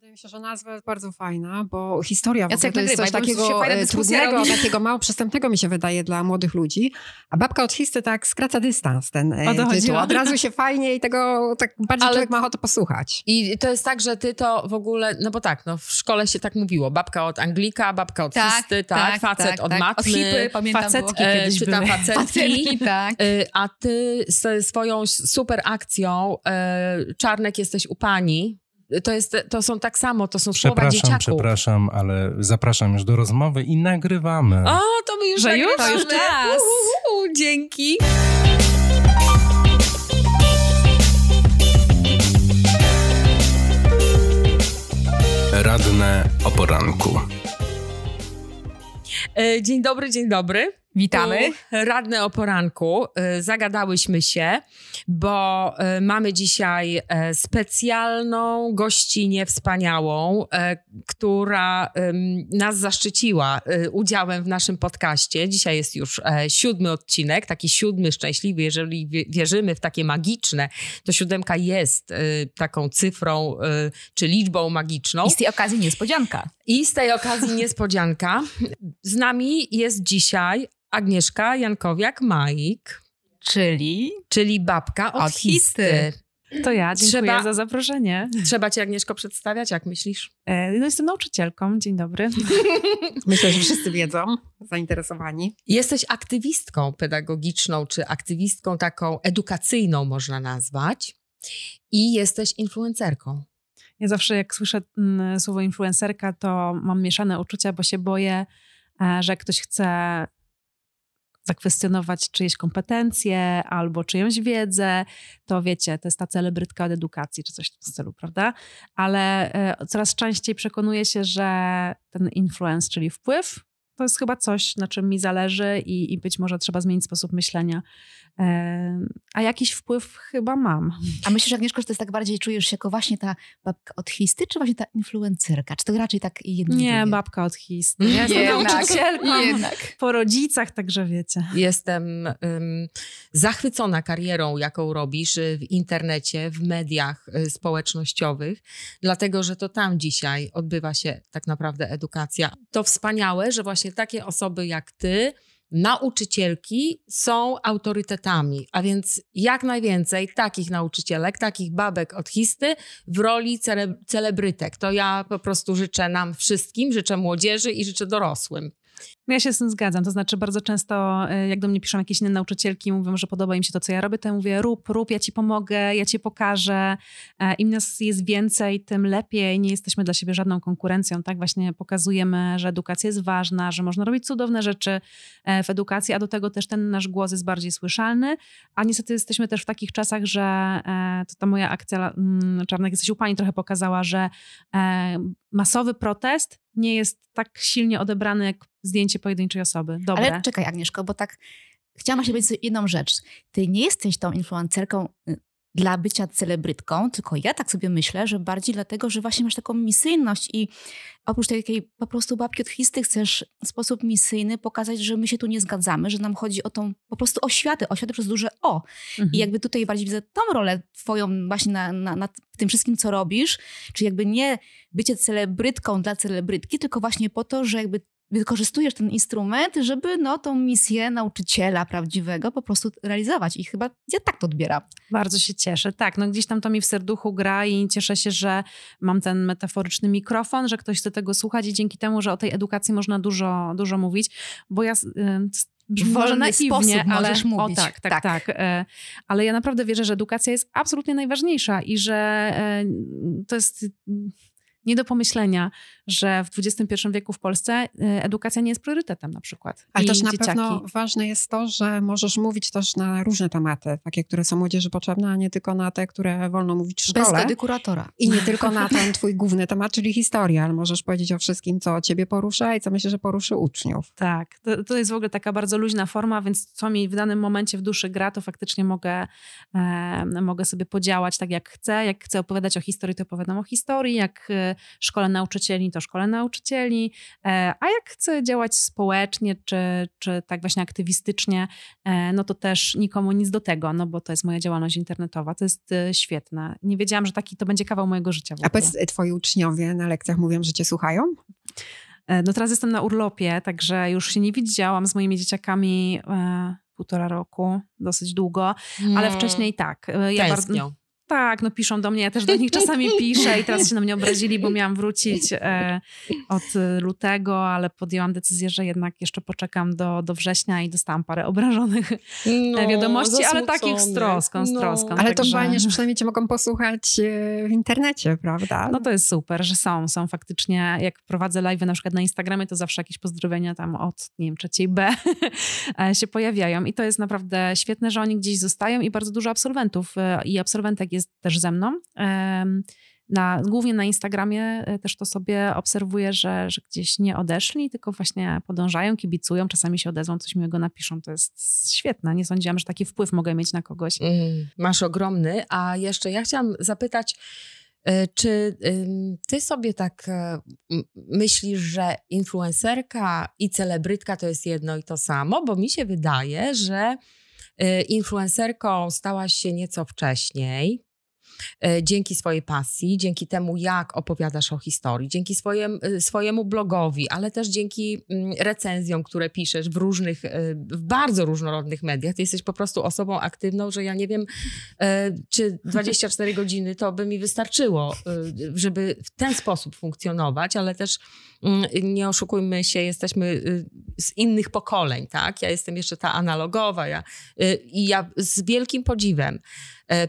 Wydaje mi się, że nazwa jest bardzo fajna, bo historia w Jacek ogóle to jest coś takiego e, trudnego, robi. takiego mało przystępnego mi się wydaje dla młodych ludzi, a babka od histy tak skraca dystans ten e, O tytuł. chodziło. Od razu się fajnie i tego tak bardziej Ale- człowiek ma ochotę posłuchać. I to jest tak, że ty to w ogóle, no bo tak, no w szkole się tak mówiło, babka od Anglika, babka od Tak, histy, tak, tak, facet tak, od tak. matmy. Od hipy, pamiętam facetki było. e, kiedyś były. facetki. Facetki, tak. A ty z swoją super akcją Czarnek jesteś u pani. To, jest, to są tak samo, to są słowa Przepraszam, dzieciaków. przepraszam, ale zapraszam już do rozmowy i nagrywamy. O, to my już Że już? nagrywamy. To już czas. Uhu, dzięki. Radne o poranku. E, Dzień dobry, dzień dobry. Witamy. Tu Radne o poranku. E, Zagadałyśmy się, bo e, mamy dzisiaj e, specjalną gościnię wspaniałą, która nas zaszczyciła udziałem w naszym podcaście. Dzisiaj jest już e, siódmy odcinek, taki siódmy szczęśliwy. Jeżeli wie- wierzymy w takie magiczne, to siódemka jest taką cyfrą czy liczbą magiczną. I z tej okazji niespodzianka. I z tej okazji niespodzianka. Z nami jest dzisiaj Agnieszka Jankowiak-Majik, Czyli czyli babka od, Od histy. To ja, dziękuję Trzeba- za zaproszenie. Trzeba cię, Agnieszko, przedstawiać, jak myślisz? E, No, jestem nauczycielką, dzień dobry. Myślę, że wszyscy wiedzą, zainteresowani. Jesteś aktywistką pedagogiczną, czy aktywistką taką edukacyjną można nazwać. I jesteś influencerką. Ja zawsze jak słyszę mm, słowo influencerka, to mam mieszane uczucia, bo się boję, e, że ktoś chce zakwestionować czyjeś kompetencje albo czyjąś wiedzę, to wiecie, to jest ta celebrytka od edukacji czy coś w tym stylu, prawda? Ale e, coraz częściej przekonuję się, że ten influence, czyli wpływ, to jest chyba coś, na czym mi zależy i, i być może trzeba zmienić sposób myślenia. E, a jakiś wpływ chyba mam. A myślisz, Agnieszko, że to jest tak bardziej czujesz się jako właśnie ta babka od histy, czy właśnie ta influencerka? Czy to raczej tak jedno Nie, drugie? babka od histy. Ja jestem Jednak, nauczycielką Jednak. po rodzicach, także wiecie. Jestem ym, zachwycona karierą, jaką robisz y, w internecie, w mediach y, społecznościowych, dlatego że to tam dzisiaj odbywa się tak naprawdę edukacja. To wspaniałe, że właśnie takie osoby jak ty, nauczycielki, są autorytetami, a więc jak najwięcej takich nauczycielek, takich babek od histy w roli cele, celebrytek. To ja po prostu życzę nam wszystkim, życzę młodzieży i życzę dorosłym. No Ja się z tym zgadzam. To znaczy, bardzo często, y, jak do mnie piszą jakieś inne nauczycielki mówią, że podoba im się to, co ja robię, to ja mówię: rób, rób, ja ci pomogę, ja ci pokażę. E, Im nas jest więcej, tym lepiej. Nie jesteśmy dla siebie żadną konkurencją. Tak właśnie pokazujemy, że edukacja jest ważna, że można robić cudowne rzeczy e, w edukacji, a do tego też ten nasz głos jest bardziej słyszalny. A niestety jesteśmy też w takich czasach, że e, to ta moja akcja mm, Czarnek jesteś u pani trochę pokazała, że e, masowy protest nie jest tak silnie odebrany jak zdjęcie pojedynczej osoby. Dobre. Ale czekaj, Agnieszko, bo tak chciałam właśnie powiedzieć jedną rzecz. Ty nie jesteś tą influencerką y, dla bycia celebrytką, tylko ja tak sobie myślę, że bardziej dlatego, że właśnie masz taką misyjność i oprócz takiej po prostu babki od chcesz w sposób misyjny pokazać, że my się tu nie zgadzamy, że nam chodzi o tą po prostu oświatę, oświatę przez duże O. Mhm. I jakby tutaj bardziej widzę tą rolę twoją właśnie na, na, na tym wszystkim, co robisz, czyli jakby nie bycie celebrytką dla celebrytki, tylko właśnie po to, że jakby wykorzystujesz ten instrument, żeby no tą misję nauczyciela prawdziwego po prostu realizować. I chyba ja tak to odbieram. Bardzo się cieszę. Tak, no gdzieś tam to mi w serduchu gra i cieszę się, że mam ten metaforyczny mikrofon, że ktoś chce tego słuchać i dzięki temu, że o tej edukacji można dużo, dużo mówić, bo ja... y, Brzmi może naiwnie, sposób ale możesz mówić. O tak, tak, Tak. tak. e, Ale ja naprawdę wierzę, że edukacja jest absolutnie najważniejsza i że e, to jest nie do pomyślenia, że w XXI wieku w Polsce e, edukacja nie jest priorytetem na przykład. Ale I też na dzieciaki. pewno ważne jest to, że możesz mówić też na różne tematy, takie, które są młodzieży potrzebne, a nie tylko na te, które wolno mówić w Bez szkole. zgody kuratora. I nie tylko na ten twój główny temat, czyli historia, ale możesz powiedzieć o wszystkim, co ciebie porusza i co myślę, że poruszy uczniów. Tak, to, to jest w ogóle taka bardzo luźna forma, więc co mi w danym momencie w duszy gra, to faktycznie mogę, e, mogę sobie podziałać tak jak chcę. Jak chcę opowiadać o historii, to opowiadam o historii. Jak szkole nauczycieli, to szkole nauczycieli, e, a jak chcę działać społecznie, czy, czy tak właśnie aktywistycznie, e, no to też nikomu nic do tego, no bo to jest moja działalność internetowa, to jest e, świetne. Nie wiedziałam, że taki to będzie kawał mojego życia. A powiedz, twoi uczniowie na lekcjach mówią, że cię słuchają? No teraz jestem na urlopie, także już się nie widziałam z moimi dzieciakami e, półtora roku, dosyć długo, ale Mm. wcześniej tak. Ja Tęsknią. Tak, no piszą do mnie, ja też do nich czasami piszę i teraz się na mnie obrazili, bo miałam wrócić e, od e, lutego, ale podjęłam decyzję, że jednak jeszcze poczekam do, do września i dostałam parę obrażonych No, wiadomości, ale takich z troską, z No. troską. Ale to Także- fajnie, że przynajmniej cię mogą posłuchać e, w internecie, prawda? No to jest super, że są, są faktycznie, jak prowadzę live na przykład na Instagramie, to zawsze jakieś pozdrowienia tam od, nie wiem, trzeciej B e, się pojawiają i to jest naprawdę świetne, że oni gdzieś zostają i bardzo dużo absolwentów e, i absolwentek jest też ze mną. Na, głównie na Instagramie e, też to sobie obserwuję, że, że gdzieś nie odeszli, tylko właśnie podążają, kibicują, czasami się odezwą, coś miłego napiszą. To jest świetne. Nie sądziłam, że taki wpływ mogę mieć na kogoś. Mm, Masz ogromny, a jeszcze ja chciałam zapytać, e, czy ty sobie tak e, myślisz, że influencerka i celebrytka to jest jedno i to samo? Bo mi się wydaje, że influencerką stałaś się nieco wcześniej. E, Dzięki swojej pasji, dzięki temu, jak opowiadasz o historii, dzięki swojem, e, swojemu blogowi, ale też dzięki mm, recenzjom, które piszesz w różnych, e, w bardzo różnorodnych mediach. Ty jesteś po prostu osobą aktywną, że ja nie wiem, czy 24 godziny to by mi wystarczyło, żeby w ten sposób funkcjonować, ale też mm, nie oszukujmy się, jesteśmy z innych pokoleń, tak? Ja jestem jeszcze ta analogowa ja, i ja z wielkim podziwem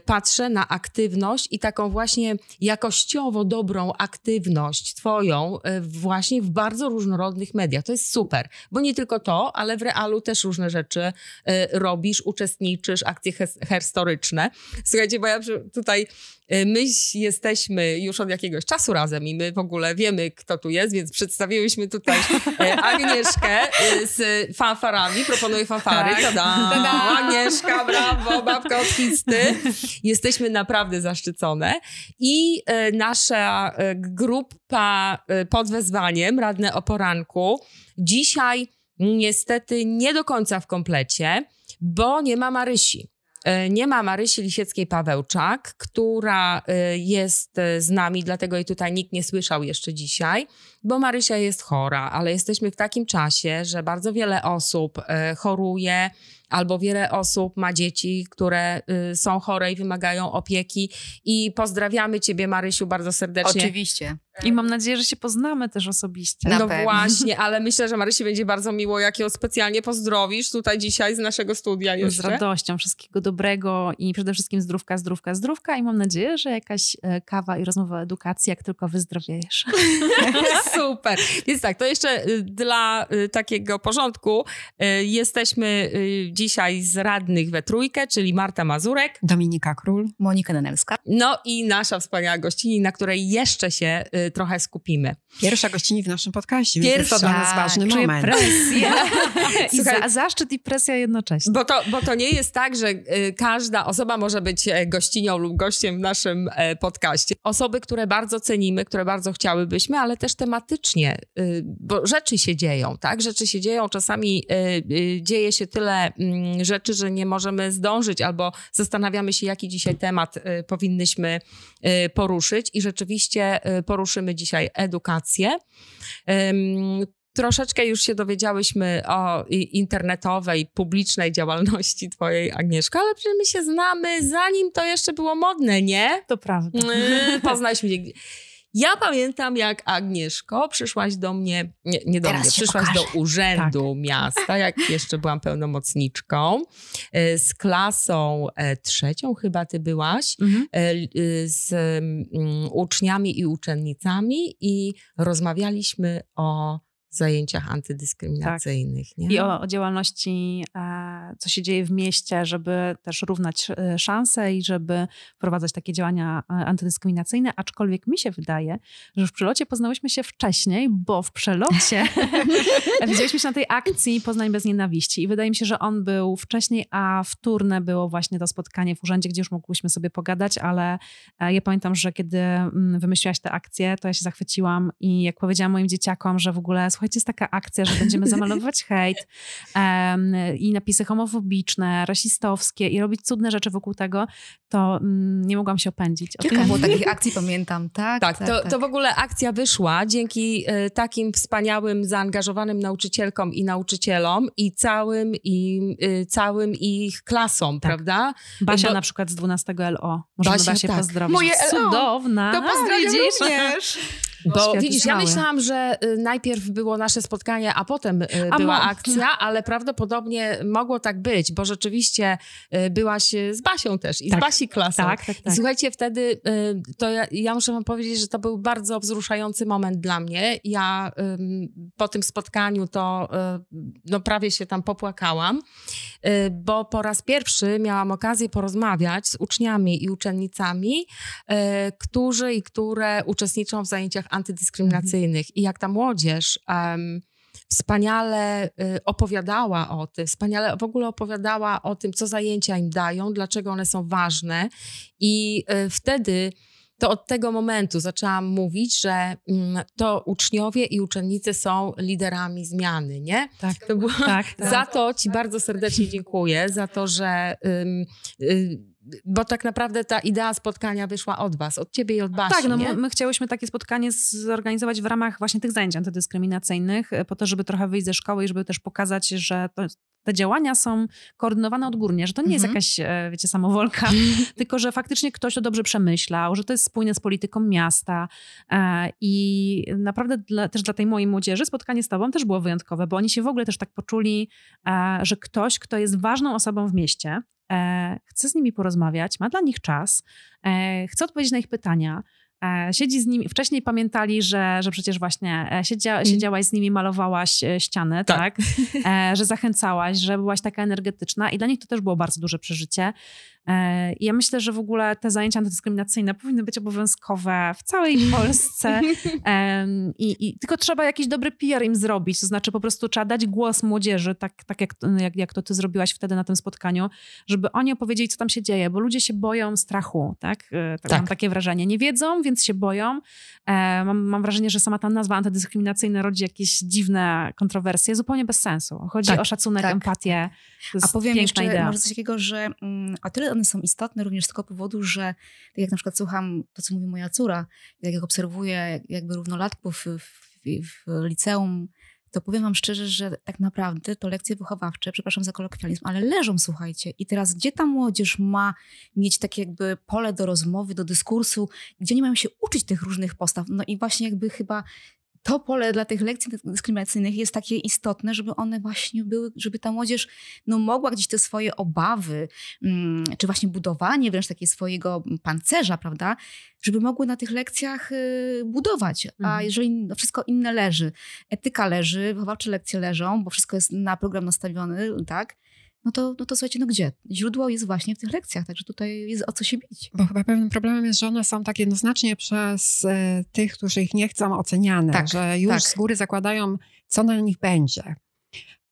patrzę na aktywność i taką właśnie jakościowo dobrą aktywność twoją e, właśnie w bardzo różnorodnych mediach. To jest super, bo nie tylko to, ale w realu też różne rzeczy e, robisz, uczestniczysz, akcje historyczne. Słuchajcie, bo ja tutaj e, my jesteśmy już od jakiegoś czasu razem i my w ogóle wiemy, kto tu jest, więc przedstawiłyśmy tutaj e, Agnieszkę e, z fanfarami. Proponuję fanfary. Tak. Tada! Tada! Agnieszka, brawo, babka od Histy. Jesteśmy naprawdę zaszczycone. I nasza grupa pod wezwaniem, radne o poranku, dzisiaj niestety nie do końca w komplecie, bo nie ma Marysi. E, Nie ma Marysi Lisieckiej-Pawełczak, która e, jest e, z nami, dlatego jej tutaj nikt nie słyszał jeszcze dzisiaj, bo Marysia jest chora, ale jesteśmy w takim czasie, że bardzo wiele osób choruje, albo wiele osób ma dzieci, które są chore i wymagają opieki. I pozdrawiamy Ciebie, Marysiu, bardzo serdecznie. Oczywiście. I mam nadzieję, że się poznamy też osobiście. Na no pewno. właśnie, ale myślę, że Marysi będzie bardzo miło, jak ją specjalnie pozdrowisz tutaj dzisiaj z naszego studia Z jeszcze. radością, wszystkiego dobrego i przede wszystkim zdrówka, zdrówka, zdrówka i mam nadzieję, że jakaś e, kawa i rozmowa o edukacji, jak tylko wyzdrowiejesz. Super. Więc tak, to jeszcze y, dla y, takiego porządku y, jesteśmy dzisiaj z radnych we trójkę, czyli Marta Mazurek, Dominika Król. Monika Nenelska. no i nasza wspaniała gościni, na której jeszcze się trochę skupimy. Pierwsza gościni w naszym podcaście, więc jest to Pierwsza. dla nas ważny Czuję moment. presję. I Słuchaj- za, zaszczyt i presja jednocześnie. Bo to, bo to nie jest tak, że y, każda osoba może być e, gościnią lub gościem w naszym e, podcaście. Osoby, które bardzo cenimy, które bardzo chciałybyśmy, ale też tematycznie, y, bo rzeczy się dzieją, tak? Rzeczy się dzieją, czasami y, dzieje się tyle mm, rzeczy, że nie możemy zdążyć albo zastanawiamy się, jaki dzisiaj temat powinnyśmy poruszyć i rzeczywiście y, poruszymy dzisiaj edukację. Troszeczkę już się dowiedziałyśmy o internetowej, publicznej działalności twojej, Agnieszko, ale przecież my się znamy, zanim to jeszcze było modne, nie? To prawda. Yy, Poznaliśmy się. Ja pamiętam, jak Agnieszko przyszłaś do mnie, nie, nie do Teraz mnie, przyszłaś do urzędu miasta, jak jeszcze byłam pełnomocniczką, yy, z klasą e, trzecią chyba ty byłaś, Mhm. e, y, z mm, uczniami i uczennicami i rozmawialiśmy o zajęciach antydyskryminacyjnych. Nie? I o, o działalności e, co się dzieje w mieście, żeby też równać e, szanse i żeby wprowadzać takie działania e, antydyskryminacyjne, aczkolwiek mi się wydaje, że w przelocie poznałyśmy się wcześniej, bo w przelocie widzieliśmy się na tej akcji Poznań bez nienawiści i wydaje mi się, że on był wcześniej, a wtórne było właśnie to spotkanie w urzędzie, gdzie już mogłyśmy sobie pogadać, ale ja pamiętam, że kiedy mm, wymyśliłaś tę akcję, to ja się zachwyciłam i jak powiedziałam moim dzieciakom, że w ogóle słuchajcie, jest taka akcja, że będziemy zamalowywać hejt um, i napisy homofobiczne, rasistowskie i robić cudne rzeczy wokół tego, to um, nie mogłam się opędzić. Kilka było takich akcji, pamiętam, tak? Tak, tak, to, tak. to w ogóle akcja wyszła dzięki y, takim wspaniałym, zaangażowanym nauczycielkom i nauczycielom i całym, i, y, całym ich klasom, Tak. prawda? Basia Bo- na przykład z 12 LO. Możemy Basia, Basię tak. pozdrowić. Moje LO. Cudowna. To pozdrawiam również. Bo widzisz, ja myślałam, że y, najpierw było nasze spotkanie, a potem y, A była mo- akcja, ale prawdopodobnie mogło tak być, bo rzeczywiście y, byłaś z Basią też i Tak. z Basi klasą. Tak, tak, I tak. słuchajcie, wtedy to ja, ja muszę wam powiedzieć, że to był bardzo wzruszający moment dla mnie. Ja po tym spotkaniu to no, prawie się tam popłakałam, bo po raz pierwszy miałam okazję porozmawiać z uczniami i uczennicami, którzy i które uczestniczą w zajęciach antydyskryminacyjnych. I jak ta młodzież em, wspaniale y, opowiadała o tym, wspaniale w ogóle opowiadała o tym, co zajęcia im dają, dlaczego one są ważne. I y, wtedy to od tego momentu zaczęłam mówić, że mm, to uczniowie i uczennice są liderami zmiany, nie? Tak, To było, tak, tak. za to Ci bardzo serdecznie dziękuję, za to, że. Y, bo tak naprawdę ta idea spotkania wyszła od Was, od Ciebie i od Basi. Tak, no nie? my, my chciałyśmy takie spotkanie zorganizować w ramach właśnie tych zajęć antydyskryminacyjnych, e, po to, żeby trochę wyjść ze szkoły i żeby też pokazać, że to, te działania są koordynowane odgórnie, że to nie jest Mhm. jakaś, e, wiecie, samowolka, tylko że faktycznie ktoś to dobrze przemyślał, że to jest spójne z polityką miasta e, i naprawdę dla, też dla tej mojej młodzieży spotkanie z tobą też było wyjątkowe, bo oni się w ogóle też tak poczuli, że ktoś, kto jest ważną osobą w mieście, e, chce z nimi porozmawiać, ma dla nich czas, e, chce odpowiedzieć na ich pytania, e, siedzi z nimi, wcześniej pamiętali, że, że przecież właśnie siedzia, siedziałaś z nimi, malowałaś ściany, tak, Tak. Że zachęcałaś, że byłaś taka energetyczna i dla nich to też było bardzo duże przeżycie. E, ja myślę, że w ogóle te zajęcia antydyskryminacyjne powinny być obowiązkowe w całej Polsce i, i tylko trzeba jakiś dobry PR im zrobić, to znaczy po prostu trzeba dać głos młodzieży, tak, tak jak, jak, jak to ty zrobiłaś wtedy na tym spotkaniu, żeby oni opowiedzieli, co tam się dzieje, bo ludzie się boją strachu, tak? E, tak. Mam Tak. takie wrażenie. Nie wiedzą, więc się boją. E, mam, mam wrażenie, że sama ta nazwa antydyskryminacyjna rodzi jakieś dziwne kontrowersje, zupełnie bez sensu. Chodzi Tak, o szacunek, tak. empatię. A powiem jeszcze idea. może coś takiego, że mm, o tyle one są istotne również z tego powodu, że tak jak na przykład słucham to, co mówi moja córa, tak jak obserwuję jak- jakby równolatków w, w, w liceum, to powiem wam szczerze, że tak naprawdę to lekcje wychowawcze, przepraszam za kolokwializm, ale leżą, słuchajcie. I teraz gdzie ta młodzież ma mieć takie jakby pole do rozmowy, do dyskursu, gdzie nie mają się uczyć tych różnych postaw? No i właśnie jakby chyba to pole dla tych lekcji dyskryminacyjnych jest takie istotne, żeby one właśnie były, żeby ta młodzież no, mogła gdzieś te swoje obawy, mm, czy właśnie budowanie wręcz takiego swojego pancerza, prawda, żeby mogły na tych lekcjach y, budować. A Mhm. jeżeli no, wszystko inne leży, etyka leży, wychowawcze lekcje leżą, bo wszystko jest na program nastawiony, tak, no to, no to słuchajcie, no gdzie? Źródło jest właśnie w tych lekcjach, także tutaj jest o co się bić. Bo chyba pewnym problemem jest, że one są tak jednoznacznie przez e, tych, którzy ich nie chcą, oceniane, Tak, że już tak. z góry zakładają, co na nich będzie.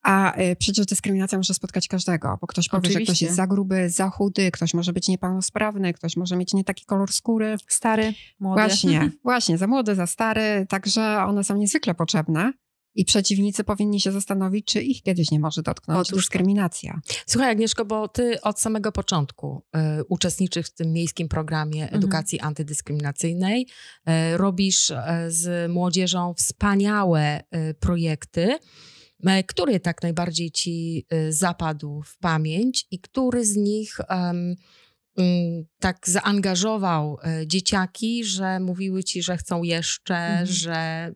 A e, przecież dyskryminacja może spotkać każdego, bo ktoś powie, że ktoś Oczywiście. jest za gruby, za chudy, ktoś może być niepełnosprawny, ktoś może mieć nie taki kolor skóry. Stary, młody. Właśnie, właśnie, za młody, za stary, także one są niezwykle potrzebne. I przeciwnicy powinni się zastanowić, czy ich kiedyś nie może dotknąć Otóż to. dyskryminacja. Słuchaj, Agnieszko, bo ty od samego początku y, uczestniczysz w tym miejskim programie Mhm. edukacji antydyskryminacyjnej. Y, robisz y, z młodzieżą wspaniałe y, projekty. y, Który tak najbardziej ci y, zapadł w pamięć i który z nich tak zaangażował e, dzieciaki, że mówiły ci, że chcą jeszcze, mhm. że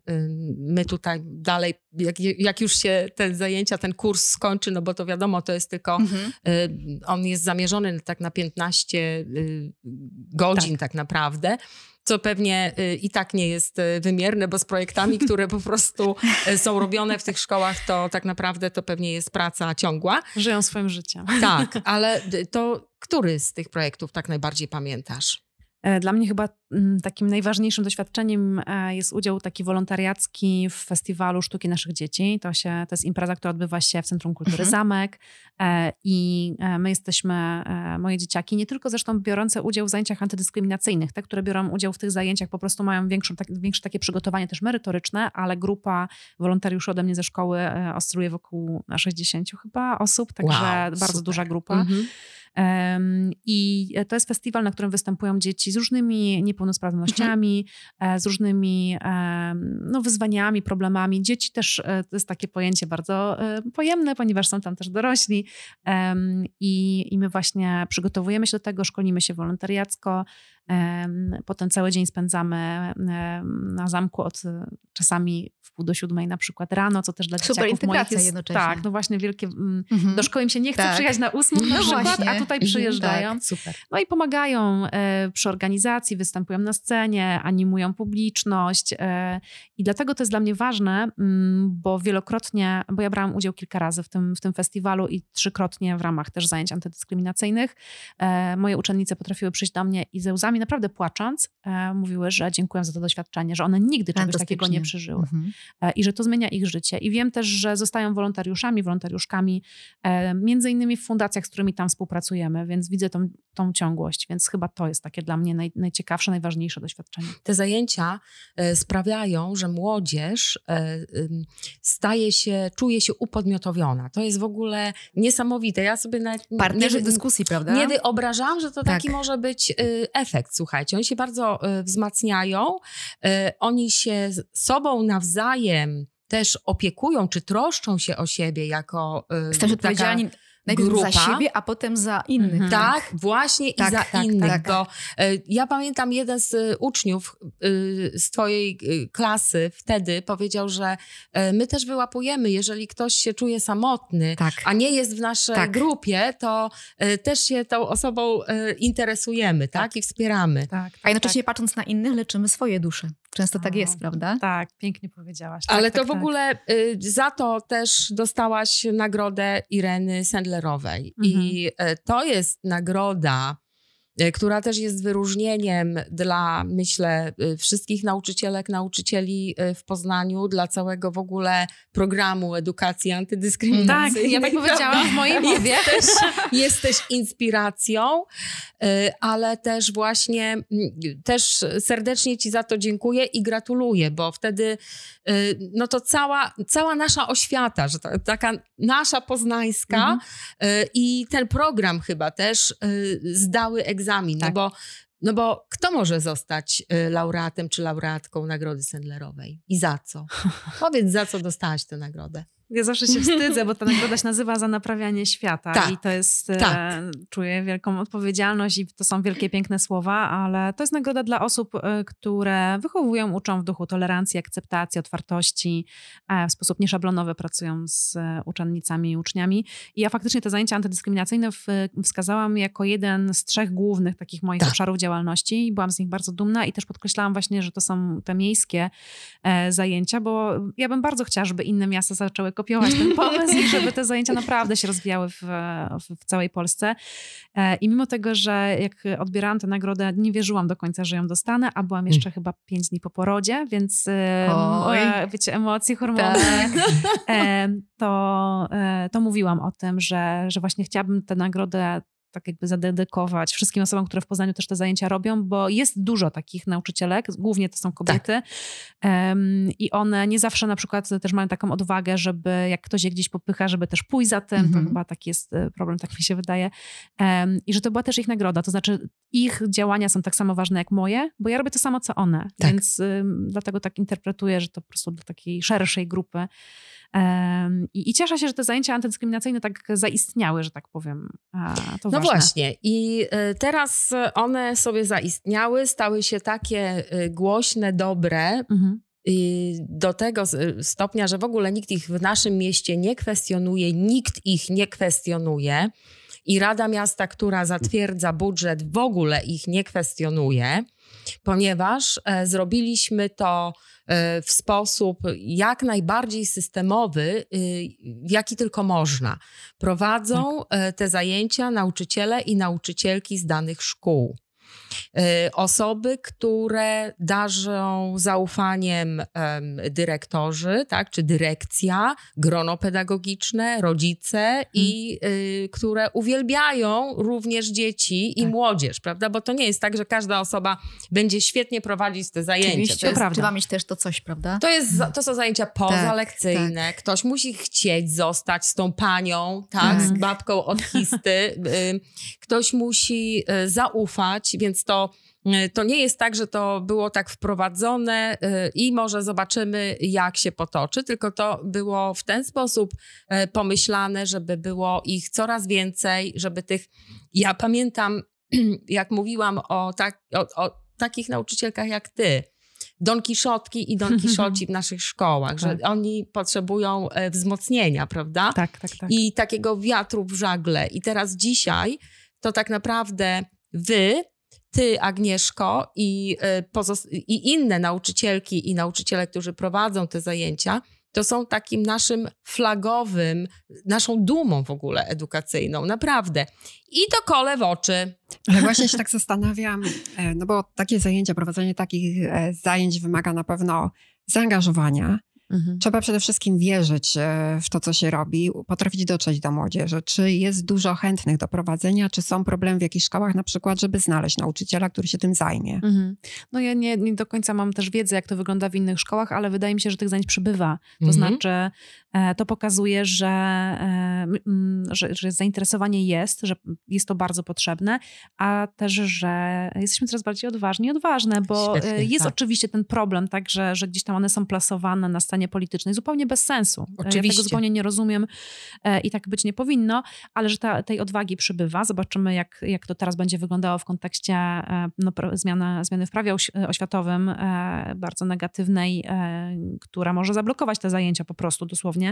my tutaj dalej, jak, jak, już się te zajęcia, ten kurs skończy, no bo to wiadomo, to jest tylko, mhm. on jest zamierzony tak na 15 y, godzin tak, tak naprawdę co pewnie y, i tak nie jest y, wymierne, bo z projektami, które po prostu y, są robione w tych szkołach, to tak naprawdę to pewnie jest praca ciągła. Żyją swoim życiem. Tak, ale to który z tych projektów tak najbardziej pamiętasz? E, dla mnie chyba mm, takim najważniejszym doświadczeniem e, jest udział taki wolontariacki w festiwalu Sztuki Naszych Dzieci. To, się, to jest impreza, która odbywa się w Centrum Kultury mhm. Zamek e, i my jesteśmy, moje dzieciaki, nie tylko zresztą biorące udział w zajęciach antydyskryminacyjnych, te, które biorą udział w tych zajęciach po prostu mają większą, tak, większe takie przygotowanie też merytoryczne, ale grupa wolontariuszy ode mnie ze szkoły oscyluje wokół 60 chyba osób, także wow, bardzo super. duża grupa. Mhm. I to jest festiwal, na którym występują dzieci z różnymi niepełnosprawnościami, mhm. z różnymi no, wyzwaniami, problemami. Dzieci też e, to jest takie pojęcie bardzo e, pojemne, ponieważ są tam też dorośli. I, i my właśnie przygotowujemy się do tego, szkolimy się wolontariacko. Potem cały dzień spędzamy na zamku od czasami w pół do siódmej na przykład rano, co też dla Super dzieciaków moich jest jednocześnie. tak, no właśnie wielkie, mm, mhm. do szkoły im się nie chce tak. przyjechać na ósmą na no przykład, właśnie. a tutaj mhm, przyjeżdżają. Tak, super. No i pomagają e, przy organizacji, występują na scenie, animują publiczność e, i dlatego to jest dla mnie ważne, mm, bo wielokrotnie, bo ja brałam udział kilka razy w tym, w tym festiwalu i trzykrotnie w ramach też zajęć antydyskryminacyjnych. E, moje uczennice potrafiły przyjść do mnie i ze łzami naprawdę płacząc mówiły, że dziękuję za to doświadczenie, że one nigdy czegoś takiego nie przeżyły mhm. i że to zmienia ich życie. I wiem też, że zostają wolontariuszami, wolontariuszkami, między innymi w fundacjach, z którymi tam współpracujemy, więc widzę tą, tą ciągłość, więc chyba to jest takie dla mnie naj, najciekawsze, najważniejsze doświadczenie. Te zajęcia e, sprawiają, że młodzież e, staje się, czuje się upodmiotowiona. To jest w ogóle niesamowite. Ja sobie nawet Partnerzy nie, dyskusji, prawda? Nie wyobrażam, że to tak. taki może być e, efekt. Słuchajcie, oni się bardzo wzmacniają, oni się sobą nawzajem też opiekują czy troszczą się o siebie jako Jesteś taka... Najpierw grupa. za siebie, a potem za innych. Mhm. Tak, właśnie tak, i za tak, innych. Tak, bo y, ja pamiętam jeden z y, uczniów y, z twojej klasy wtedy powiedział, że my też wyłapujemy, jeżeli ktoś się czuje samotny, tak. a nie jest w naszej tak. grupie, to też się tą osobą interesujemy, tak? tak? I wspieramy. Tak, a jednocześnie patrząc na innych, leczymy swoje dusze. Często tak jest, prawda? Tak, pięknie powiedziałaś. Ale tak, to w tak. ogóle za to też dostałaś nagrodę Ireny Mhm. I y, to jest nagroda E, która też jest wyróżnieniem dla, myślę, e, wszystkich nauczycielek, nauczycieli e, w Poznaniu, dla całego w ogóle programu edukacji antydyskryminacyjnej. Tak, ja tak powiedziałam w mojej mowie. Jesteś, jesteś inspiracją, ale też właśnie, też serdecznie Ci za to dziękuję i gratuluję, bo wtedy no to cała, cała nasza oświata, że taka nasza poznańska mhm. i ten program chyba też zdały egzamin egzamin, no tak. no, bo, no bo kto może zostać y, laureatem czy laureatką Nagrody Sendlerowej i za co? Powiedz, za co dostałaś tę nagrodę. Ja zawsze się wstydzę, bo ta nagroda się nazywa za naprawianie świata tak, i to jest, e, tak. czuję wielką odpowiedzialność i to są wielkie, piękne słowa, ale to jest nagroda dla osób, e, które wychowują, uczą w duchu tolerancji, akceptacji, otwartości, w sposób nieszablonowy pracują z e, uczennicami i uczniami. I ja faktycznie te zajęcia antydyskryminacyjne wskazałam jako jeden z trzech głównych takich moich tak. obszarów działalności i byłam z nich bardzo dumna i też podkreślałam właśnie, że to są te miejskie zajęcia, bo ja bym bardzo chciała, żeby inne miasta zaczęły kopiować ten pomysł i żeby te zajęcia naprawdę się rozwijały w, w, całej Polsce. E, I mimo tego, że jak odbierałam tę nagrodę, nie wierzyłam do końca, że ją dostanę, a byłam jeszcze hmm. chyba pięć dni po porodzie, więc Oj. wiecie, emocje, hormony, tak. E, to, e, to mówiłam o tym, że, że właśnie chciałabym tę nagrodę tak jakby zadedykować wszystkim osobom, które w Poznaniu też te zajęcia robią, bo jest dużo takich nauczycielek, głównie to są kobiety tak. um, i one nie zawsze na przykład też mają taką odwagę, żeby jak ktoś je gdzieś popycha, żeby też pójść za tym, to mhm. chyba taki jest e, problem, tak mi się wydaje. Um, I że to była też ich nagroda, to znaczy ich działania są tak samo ważne jak moje, bo ja robię to samo co one, tak. więc um, dlatego tak interpretuję, że to po prostu dla takiej szerszej grupy i, I, cieszę się, że te zajęcia antydyskryminacyjne tak zaistniały, że tak powiem. To no ważne. właśnie. I y, teraz one sobie zaistniały, stały się takie y, głośne, dobre, Mhm. do tego s- stopnia, że w ogóle nikt ich w naszym mieście nie kwestionuje, nikt ich nie kwestionuje. I Rada Miasta, która zatwierdza budżet, w ogóle ich nie kwestionuje, ponieważ e, zrobiliśmy to e, w sposób jak najbardziej systemowy, y, w jaki tylko można. Prowadzą e, te zajęcia nauczyciele i nauczycielki z danych szkół. E, Osoby, które darzą zaufaniem em, dyrektorzy, tak, czy dyrekcja, grono pedagogiczne, rodzice i y, które uwielbiają również dzieci i Tak. młodzież, prawda? Bo to nie jest tak, że każda osoba będzie świetnie prowadzić te zajęcia. Oczywiście, To jest, prawda. Trzeba mieć też to coś, prawda? to, jest, to są zajęcia pozalekcyjne. Ktoś musi chcieć zostać z tą panią, tak, z Tak. babką od histy. Y, Ktoś musi y, zaufać, więc to, y, to nie jest tak, że to było tak wprowadzone y, i może zobaczymy, jak się potoczy, tylko to było w ten sposób y, pomyślane, żeby było ich coraz więcej, żeby tych. Ja pamiętam, jak mówiłam o, tak, o, o takich nauczycielkach jak ty. Don Kiszotki i Don Kiszoci w naszych szkołach, że Tak. oni potrzebują e, wzmocnienia, prawda? Tak, tak, tak. I takiego wiatru w żagle. I teraz dzisiaj to tak naprawdę wy, ty, Agnieszko, i, e, i inne nauczycielki i nauczyciele, którzy prowadzą te zajęcia, to są takim naszym flagowym, naszą dumą w ogóle edukacyjną, naprawdę. I to kole w oczy. Ale właśnie się tak zastanawiam, e, no bo takie zajęcia, prowadzenie takich e, zajęć wymaga na pewno zaangażowania. Mhm. Trzeba przede wszystkim wierzyć e, w to, co się robi, potrafić dotrzeć do młodzieży. Czy jest dużo chętnych do prowadzenia, czy są problemy w jakichś szkołach na przykład, żeby znaleźć nauczyciela, który się tym zajmie? Mhm. No ja nie, nie do końca mam też wiedzę, jak to wygląda w innych szkołach, ale wydaje mi się, że tych zajęć przybywa. To Mhm. znaczy, to pokazuje, że, e, że, że zainteresowanie jest, że jest to bardzo potrzebne, a też, że jesteśmy coraz bardziej odważni i odważne, bo Świetnie, e, jest tak. oczywiście ten problem, tak, że, że gdzieś tam one są plasowane na scenie politycznej zupełnie bez sensu. E, Ja Oczywiście. tego zupełnie nie rozumiem e, i tak być nie powinno, ale że ta, tej odwagi przybywa. Zobaczymy, jak, jak to teraz będzie wyglądało w kontekście e, no, zmiany, zmiany w prawie oś, oświatowym, e, bardzo negatywnej, e, która może zablokować te zajęcia po prostu dosłownie.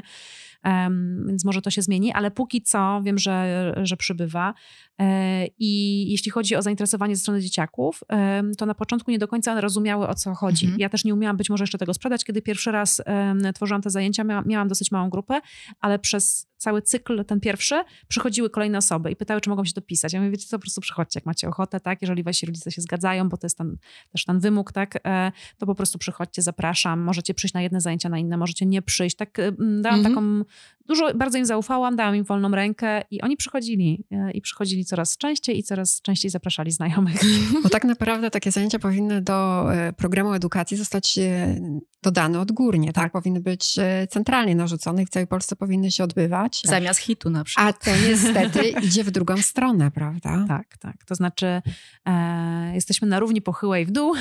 Em, Więc może to się zmieni, ale póki co wiem, że, że przybywa. E, I jeśli chodzi o zainteresowanie ze strony dzieciaków, em, to na początku nie do końca one rozumiały, o co chodzi. Mhm. Ja też nie umiałam być może jeszcze tego sprzedać. Kiedy pierwszy raz em, tworzyłam te zajęcia, miałam, miałam dosyć małą grupę, ale przez cały cykl, ten pierwszy, przychodziły kolejne osoby i pytały, czy mogą się dopisać. Ja mówię, wiecie co, po prostu przychodźcie, jak macie ochotę, tak? Jeżeli wasi rodzice się zgadzają, bo to jest ten, też ten wymóg, tak? E, To po prostu przychodźcie, zapraszam. Możecie przyjść na jedne zajęcia, na inne, możecie nie przyjść. Tak, e, dałam Mhm. taką, dużo, bardzo im zaufałam, dałam im wolną rękę i oni przychodzili. e, I przychodzili coraz częściej i coraz częściej zapraszali znajomych. Bo tak naprawdę takie zajęcia powinny do e, programu edukacji zostać e, dodane odgórnie, tak? Powinny być centralnie narzucone i w całej Polsce powinny się odbywać. Zamiast hitu na przykład. A to niestety idzie w drugą stronę, prawda? Tak, tak. To znaczy, e, jesteśmy na równi pochyłej w dół.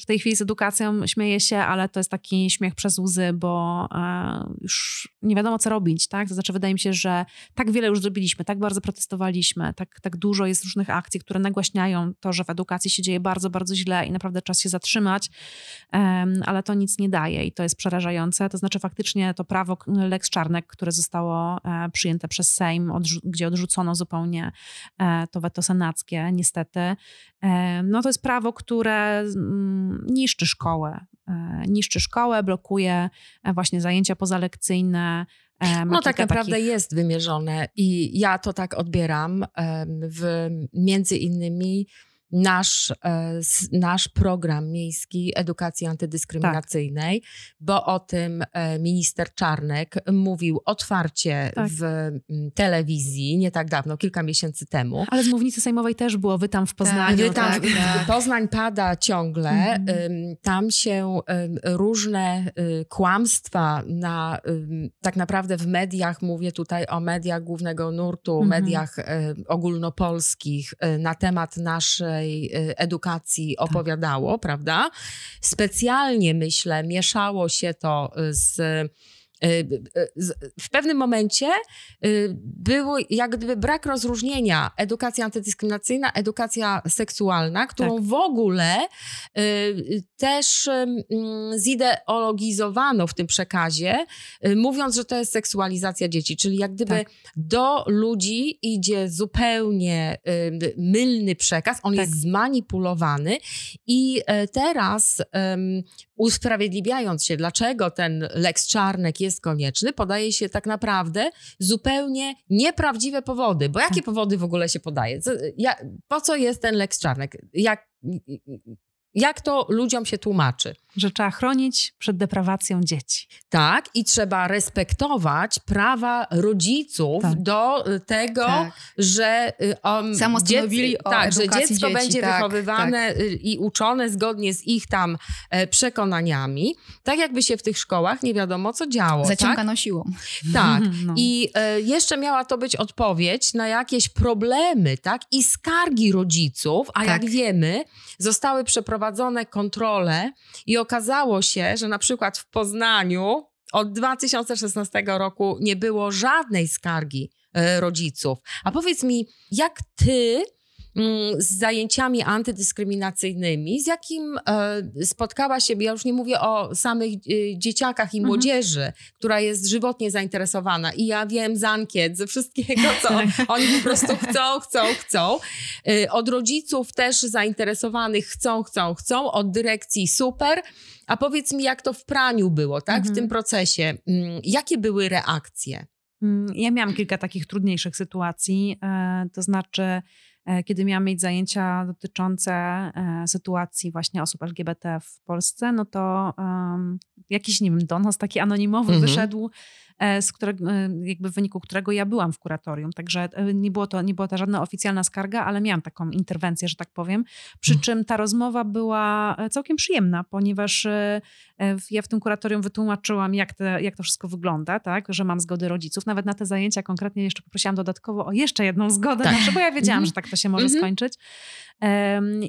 W tej chwili z edukacją śmieję się, ale to jest taki śmiech przez łzy, bo e, już nie wiadomo, co robić, tak? To znaczy, wydaje mi się, że tak wiele już zrobiliśmy, tak bardzo protestowaliśmy, tak, tak dużo jest różnych akcji, które nagłaśniają to, że w edukacji się dzieje bardzo, bardzo źle i naprawdę czas się zatrzymać, ale to nic nie daje i to jest przerażające. To znaczy, faktycznie to prawo Lex Czarnek, które zostało e, przyjęte przez Sejm, gdzie odrzucono zupełnie e, to weto senackie, niestety. No to jest prawo, które mm, niszczy szkołę. E, Niszczy szkołę, blokuje e, właśnie zajęcia pozalekcyjne. e, No tak naprawdę takich- jest wymierzone i ja to tak odbieram w między innymi nasz, e, nasz program miejski edukacji antydyskryminacyjnej, bo o tym e, minister Czarnek mówił otwarcie Tak. w telewizji nie tak dawno, kilka miesięcy temu. Ale z mównicy sejmowej też było, wy tam w Poznaniu. Wy tam, tak, tak. Poznań pada ciągle. Mhm. Tam się różne y, kłamstwa na, tak naprawdę w mediach, mówię tutaj o mediach głównego nurtu, Mhm. mediach y, ogólnopolskich y, na temat naszej y, edukacji Tak. opowiadało, prawda? Specjalnie, myślę, mieszało się to z W pewnym momencie był jak gdyby brak rozróżnienia edukacja antydyskryminacyjna, edukacja seksualna, którą tak. w ogóle też zideologizowano w tym przekazie, mówiąc, że to jest seksualizacja dzieci, czyli jak gdyby tak. do ludzi idzie zupełnie mylny przekaz, on tak. jest zmanipulowany i e, teraz um, usprawiedliwiając się, dlaczego ten Lex Czarnek jest konieczny, podaje się tak naprawdę zupełnie nieprawdziwe powody. Bo jakie tak. powody w ogóle się podaje? Co, ja, po co jest ten Lex Czarnek? Jak, jak to ludziom się tłumaczy? Że trzeba chronić przed deprawacją dzieci. Tak, i trzeba respektować prawa rodziców tak. do y, tego, tak. że um, Samostanowili o tak, że dziecko dzieci. będzie tak, wychowywane tak. Y, i uczone zgodnie z ich tam e, przekonaniami. Tak jakby się w tych szkołach nie wiadomo co działo. Zaciągano tak? siłą. Tak. No. I e, jeszcze miała to być odpowiedź na jakieś problemy, tak? I skargi rodziców, a jak tak. wiemy, zostały przeprowadzone kontrole i okazało się, że na przykład w Poznaniu od 2016 roku nie było żadnej skargi e, rodziców. A powiedz mi, jak ty z zajęciami antydyskryminacyjnymi, z jakim e, spotkała się, ja już nie mówię o samych e, dzieciakach i mhm. młodzieży, która jest żywotnie zainteresowana i ja wiem z ankiet, ze wszystkiego, co tak. oni po prostu chcą, chcą, chcą. E, od rodziców też zainteresowanych chcą, chcą, chcą, od dyrekcji super. A powiedz mi, jak to w praniu było, tak, mhm. w tym procesie? Mm, jakie były reakcje? Mm, ja miałam kilka takich trudniejszych sytuacji, to znaczy kiedy miałam mieć zajęcia dotyczące e, sytuacji właśnie osób LGBT w Polsce, no to um, jakiś, nie wiem, donos taki anonimowy mhm. wyszedł E, z którego, e, jakby w wyniku którego ja byłam w kuratorium. Także e, nie, było to, nie była to żadna oficjalna skarga, ale miałam taką interwencję, że tak powiem. Przy mhm. czym ta rozmowa była całkiem przyjemna, ponieważ ja w tym kuratorium wytłumaczyłam, jak, te, jak to wszystko wygląda, tak? że mam zgody rodziców. Nawet na te zajęcia konkretnie jeszcze poprosiłam dodatkowo o jeszcze jedną zgodę, tak. bo ja wiedziałam, mhm. że tak to się może mhm. skończyć.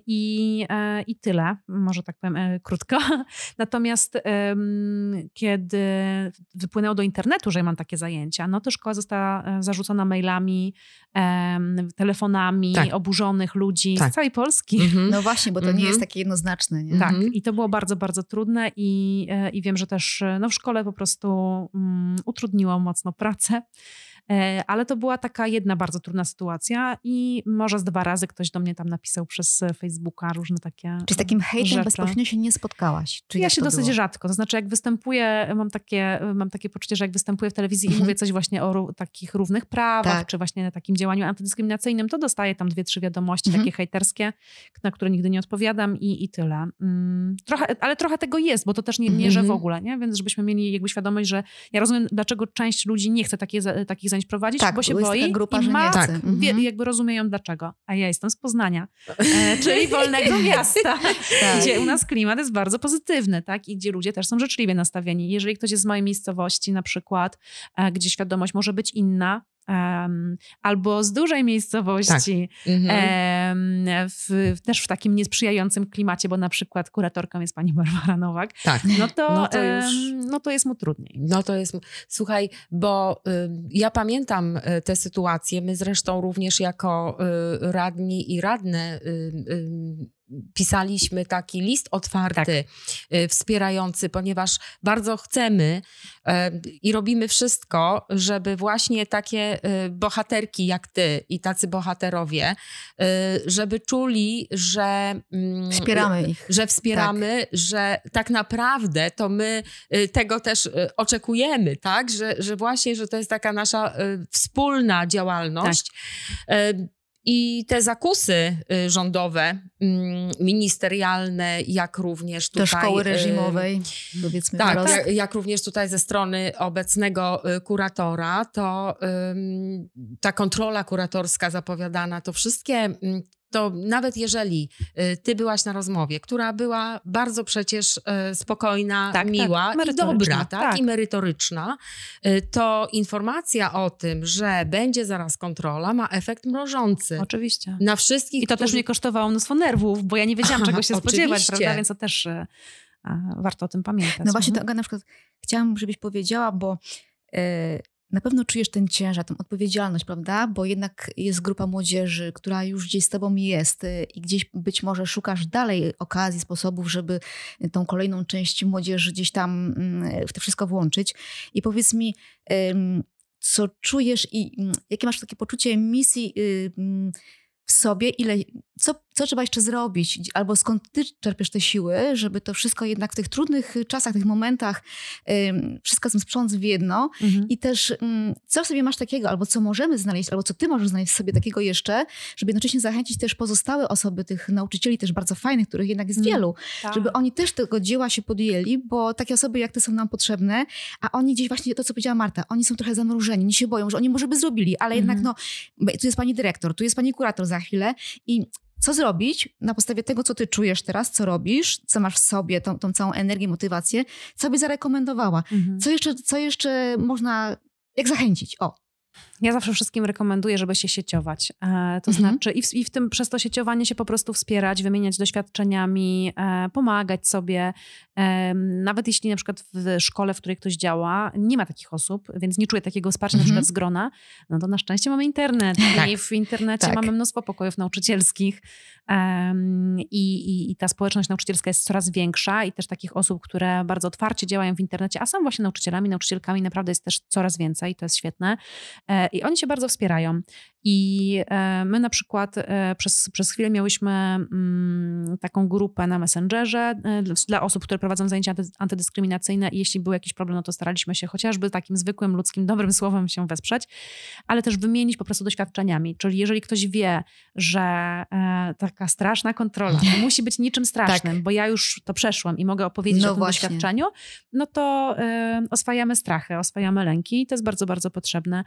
I, I tyle, może tak powiem krótko. Natomiast kiedy wypłynęło do internetu, że ja mam takie zajęcia, no to szkoła została e, zarzucona mailami, telefonami tak. oburzonych ludzi tak. z całej Polski. Mhm. No właśnie, bo to mhm. nie jest takie jednoznaczne. Nie? Tak, mhm. i to było bardzo, bardzo trudne i, e, i wiem, że też e, no, w szkole po prostu um, utrudniło mocno pracę. E, ale to była taka jedna bardzo trudna sytuacja i może z dwa razy ktoś do mnie tam napisał przez Facebooka różne takie Czy z takim hejtem rzeczy. bezpośrednio się nie spotkałaś? Czy ja się dosyć było? rzadko. To znaczy jak występuję, mam takie, mam takie poczucie, że jak występuję w telewizji mhm. i mówię coś właśnie o takich równych prawach, tak. czy właśnie takim działaniu antydyskryminacyjnym, to dostaję tam dwie, trzy wiadomości mhm. takie hejterskie, na które nigdy nie odpowiadam i, i tyle. Mm, trochę, ale trochę tego jest, bo to też nie, nie że w mhm. ogóle, nie? Więc żebyśmy mieli jakby świadomość, że ja rozumiem, dlaczego część ludzi nie chce takie, takich zajęć prowadzić, tak, bo się boi grupa, i ma, tak. wie, jakby rozumieją dlaczego. A ja jestem z Poznania, e, czyli wolnego miasta, tak. gdzie u nas klimat jest bardzo pozytywny, tak? I gdzie ludzie też są życzliwie nastawieni. Jeżeli ktoś jest z mojej miejscowości na przykład, e, gdzie świadomość może być inna, Um, albo z dużej miejscowości, tak. um, w, też w takim niesprzyjającym klimacie, bo na przykład kuratorką jest pani Barbara Nowak, tak. no, to, no, to już... um, no to jest mu trudniej. No to jest, słuchaj, bo ja pamiętam y, tę sytuację, my zresztą również jako y, radni i radne pisaliśmy taki list otwarty, tak. Y, wspierający, ponieważ bardzo chcemy i robimy wszystko, żeby właśnie takie y, bohaterki jak ty i tacy bohaterowie, y, żeby czuli, że mm, wspieramy ich. Że wspieramy, tak. że tak naprawdę to my tego też oczekujemy, tak? Że, że właśnie, że to jest taka nasza wspólna działalność. Tak. I te zakusy y, rządowe, mm, ministerialne, jak również tutaj... Do szkoły y, reżimowej, powiedzmy Tak, jak, jak, również tutaj ze strony obecnego y, kuratora, to ta kontrola kuratorska zapowiadana, to wszystkie mm, to nawet jeżeli y, ty byłaś na rozmowie, która była bardzo przecież y, spokojna, tak, tak miła tak, i dobra, tak, tak, i merytoryczna, y, to informacja o tym, że będzie zaraz kontrola, ma efekt mrożący. Oczywiście. Na wszystkich. I to którzy... też mnie kosztowało mnóstwo nerwów, bo ja nie wiedziałam, czego się spodziewać, prawda? Więc to też warto o tym pamiętać. No właśnie, mhm. to na przykład chciałam, żebyś powiedziała, bo e, na pewno czujesz ten ciężar, tę odpowiedzialność, prawda? Bo jednak jest grupa młodzieży, która już gdzieś z tobą jest y, i gdzieś być może szukasz dalej okazji, sposobów, żeby tą kolejną część młodzieży gdzieś tam mm, w to wszystko włączyć. I powiedz mi, co czujesz i mm, jakie masz takie poczucie misji y, mm, w sobie, ile, co, co trzeba jeszcze zrobić, albo skąd ty czerpiesz te siły, żeby to wszystko jednak w tych trudnych czasach, tych momentach, ym, wszystko tym sprząc w jedno mhm. i też ym, co sobie masz takiego, albo co możemy znaleźć, albo co ty możesz znaleźć w sobie takiego jeszcze, żeby jednocześnie zachęcić też pozostałe osoby, tych nauczycieli też bardzo fajnych, których jednak jest mhm. wielu, tak. żeby oni też tego dzieła się podjęli, bo takie osoby jak ty są nam potrzebne, a oni gdzieś właśnie to, co powiedziała Marta, oni są trochę zamrożeni, oni się boją, że oni może by zrobili, ale mhm. jednak no, tu jest pani dyrektor, tu jest pani kurator za chwilę i co zrobić na podstawie tego, co ty czujesz teraz, co robisz, co masz w sobie, tą, tą całą energię, motywację, co by zarekomendowała? Mhm. Co, jeszcze, co jeszcze można, jak zachęcić? O, ja zawsze wszystkim rekomenduję, żeby się sieciować. E, to mhm. znaczy i w, i w, tym przez to sieciowanie się po prostu wspierać, wymieniać doświadczeniami, e, pomagać sobie. E, nawet jeśli na przykład w szkole, w której ktoś działa, nie ma takich osób, więc nie czuje takiego wsparcia mhm. na przykład z grona, no to na szczęście mamy internet tak. i w internecie tak. mamy mnóstwo pokojów nauczycielskich i, i, i ta społeczność nauczycielska jest coraz większa i też takich osób, które bardzo otwarcie działają w internecie, a są właśnie nauczycielami, nauczycielkami, naprawdę jest też coraz więcej, to jest świetne. I oni się bardzo wspierają. I e, my na przykład e, przez, przez chwilę miałyśmy mm, taką grupę na Messengerze e, dla osób, które prowadzą zajęcia antydyskryminacyjne i jeśli był jakiś problem, no to staraliśmy się chociażby takim zwykłym, ludzkim, dobrym słowem się wesprzeć, ale też wymienić po prostu doświadczeniami. Czyli jeżeli ktoś wie, że taka straszna kontrola musi być niczym strasznym, tak. bo ja już to przeszłam i mogę opowiedzieć no o tym właśnie. doświadczeniu, no to oswajamy strachy, oswajamy lęki i to jest bardzo, bardzo potrzebne.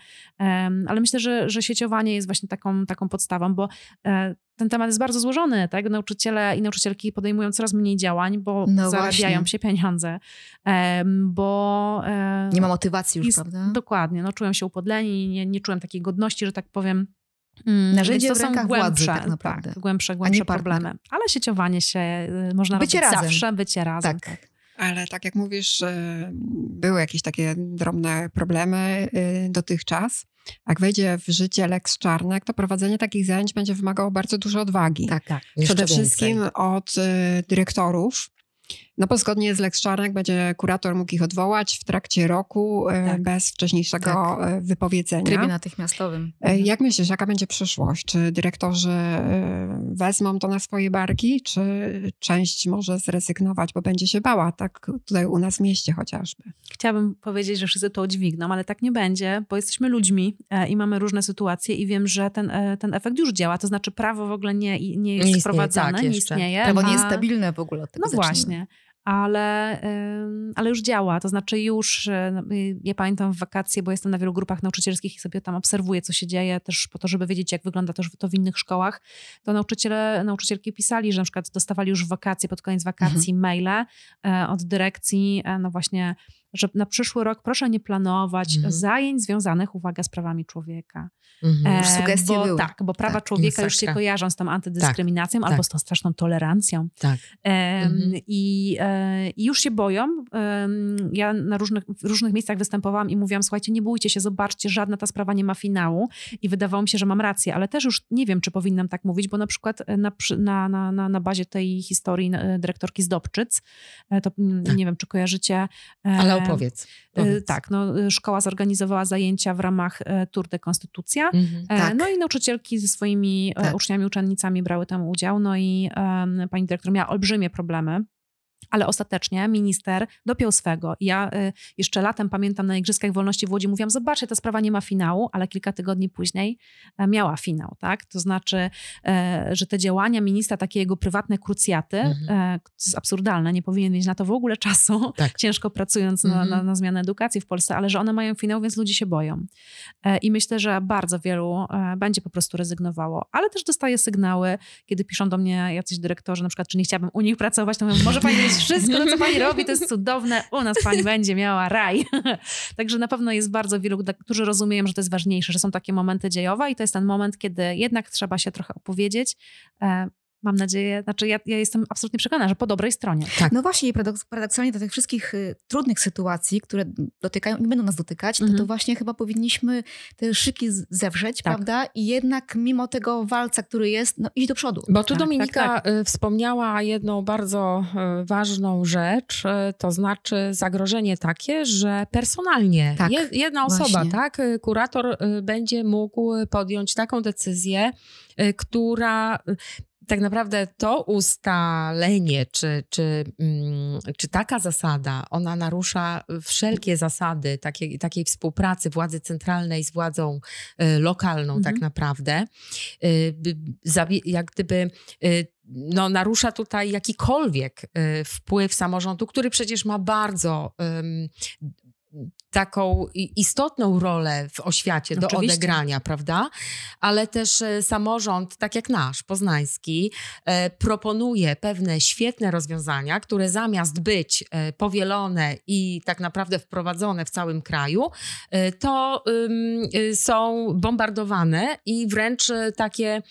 ale myślę, że, że sieciowanie jest właśnie taką, taką podstawą, bo e, ten temat jest bardzo złożony, tak? Nauczyciele i nauczycielki podejmują coraz mniej działań, bo no zarabiają właśnie. się pieniądze, bo... E, nie ma motywacji już, jest, prawda? Dokładnie, no czują się upodleni, nie, nie czułem takiej godności, że tak powiem, mm, Narzędzie to są głębsze, władzy, tak, naprawdę. Tak, głębsze, głębsze problemy. Ale sieciowanie się y, można bycie robić razem. zawsze, bycie razem. Tak. tak. Ale tak jak mówisz, były jakieś takie drobne problemy y, dotychczas. Jak wejdzie w życie Lex Czarnek, to prowadzenie takich zajęć będzie wymagało bardzo dużo odwagi. Tak, tak. Przede wszystkim od y, dyrektorów, no bo zgodnie z Lex Czarnek będzie kurator mógł ich odwołać w trakcie roku e, tak. bez wcześniejszego tak. E, wypowiedzenia. W trybie natychmiastowym. E, mhm. Jak myślisz, jaka będzie przyszłość? Czy dyrektorzy wezmą to na swoje barki, czy część może zrezygnować, bo będzie się bała, tak tutaj u nas w mieście chociażby? Chciałabym powiedzieć, że wszyscy to udźwigną, ale tak nie będzie, bo jesteśmy ludźmi i mamy różne sytuacje i wiem, że ten, ten efekt już działa. To znaczy prawo w ogóle nie, nie jest nie wprowadzane, tak, nie istnieje. Prawo nie jest stabilne w ogóle. Od tego no właśnie ale, ale już działa. To znaczy już, no, ja pamiętam w wakacje, bo jestem na wielu grupach nauczycielskich i sobie tam obserwuję, co się dzieje, też po to, żeby wiedzieć, jak wygląda to, to w innych szkołach. To nauczyciele, nauczycielki pisali, że na przykład dostawali już w wakacje, pod koniec wakacji mhm. maile e, od dyrekcji, e, no właśnie że na przyszły rok proszę nie planować mhm. zajęć związanych, uwaga, z prawami człowieka. Mhm. E, Sugestie bo, były. Tak, bo prawa tak, człowieka już się kojarzą z tą antydyskryminacją tak, albo tak. z tą straszną tolerancją. Tak. E, mhm. i, e, I już się boją. ja na różnych, w różnych miejscach występowałam i mówiłam, słuchajcie, nie bójcie się, zobaczcie, żadna ta sprawa nie ma finału. I wydawało mi się, że mam rację, ale też już nie wiem, czy powinnam tak mówić, bo na przykład na, na, na, na bazie tej historii e, dyrektorki z Dobczyc, e, to tak. nie wiem, czy kojarzycie. E, ale opowiedz. Powiedz. Tak, no, y, szkoła zorganizowała zajęcia w ramach Tour de Konstytucja. Mhm, tak. No i nauczycielki ze swoimi tak. uczniami, uczennicami brały tam udział. No i pani dyrektor miała olbrzymie problemy ale ostatecznie minister dopiął swego. Ja y, jeszcze latem pamiętam na Igrzyskach Wolności w Łodzi mówiłam, zobaczcie, ta sprawa nie ma finału, ale kilka tygodni później e, miała finał, tak? To znaczy, e, że te działania ministra, takie jego prywatne krucjaty, mhm. E, to jest absurdalne, nie powinien mieć na to w ogóle czasu, tak. ciężko pracując mhm. na, na, na, zmianę edukacji w Polsce, ale że one mają finał, więc ludzie się boją. I myślę, że bardzo wielu będzie po prostu rezygnowało, ale też dostaję sygnały, kiedy piszą do mnie jacyś dyrektorzy, na przykład, czy nie chciałabym u nich pracować, to mówię, może pani mieć wszystko, co pani robi, to jest cudowne. U nas pani będzie miała raj. Także na pewno jest bardzo wielu, którzy rozumieją, że to jest ważniejsze, że są takie momenty dziejowe i to jest ten moment, kiedy jednak trzeba się trochę opowiedzieć, e, mam nadzieję, znaczy ja, ja jestem absolutnie przekonana, że po dobrej stronie. Tak. No właśnie, paradoks, paradoksalnie do tych wszystkich y, trudnych sytuacji, które dotykają i będą nas dotykać, Mhm. to, to właśnie chyba powinniśmy te szyki zewrzeć, Tak. prawda? I jednak mimo tego walca, który jest, no iść do przodu. Bo tu Tak, Dominika tak, y, wspomniała jedną bardzo y, ważną rzecz, to znaczy zagrożenie takie, że personalnie Tak, je- jedna osoba, właśnie. tak, kurator będzie mógł podjąć taką decyzję, która tak naprawdę to ustalenie, czy, czy, mm, czy taka zasada, ona narusza wszelkie zasady takiej, takiej współpracy władzy centralnej z władzą y, lokalną Mhm. tak naprawdę. Y, Jak gdyby y, no, narusza tutaj jakikolwiek wpływ samorządu, który przecież ma bardzo taką istotną rolę w oświacie do Oczywiście. odegrania, prawda? Ale też e, samorząd, tak jak nasz, poznański, e, proponuje pewne świetne rozwiązania, które zamiast być e, powielone i tak naprawdę wprowadzone w całym kraju, to są bombardowane i wręcz takie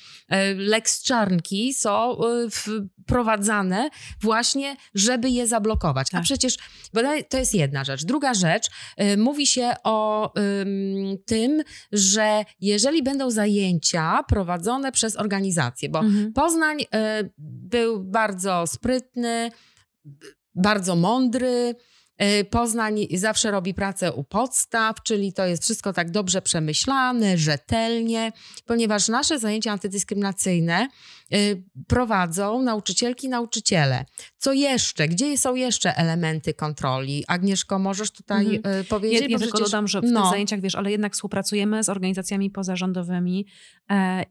lex czarnki są wprowadzane właśnie, żeby je zablokować. A Tak. przecież bo to jest jedna rzecz. Druga rzecz, mówi się o ym, tym, że jeżeli będą zajęcia prowadzone przez organizacje, bo Mhm. Poznań y, był bardzo sprytny, bardzo mądry. Y, Poznań zawsze robi pracę u podstaw, czyli to jest wszystko tak dobrze przemyślane, rzetelnie, ponieważ nasze zajęcia antydyskryminacyjne prowadzą nauczycielki, nauczyciele. Co jeszcze? Gdzie są jeszcze elementy kontroli? Agnieszko, możesz tutaj Mhm. y, powiedzieć? Ja, ja tylko przecież- dodam, że w no. tych zajęciach, wiesz, ale jednak współpracujemy z organizacjami pozarządowymi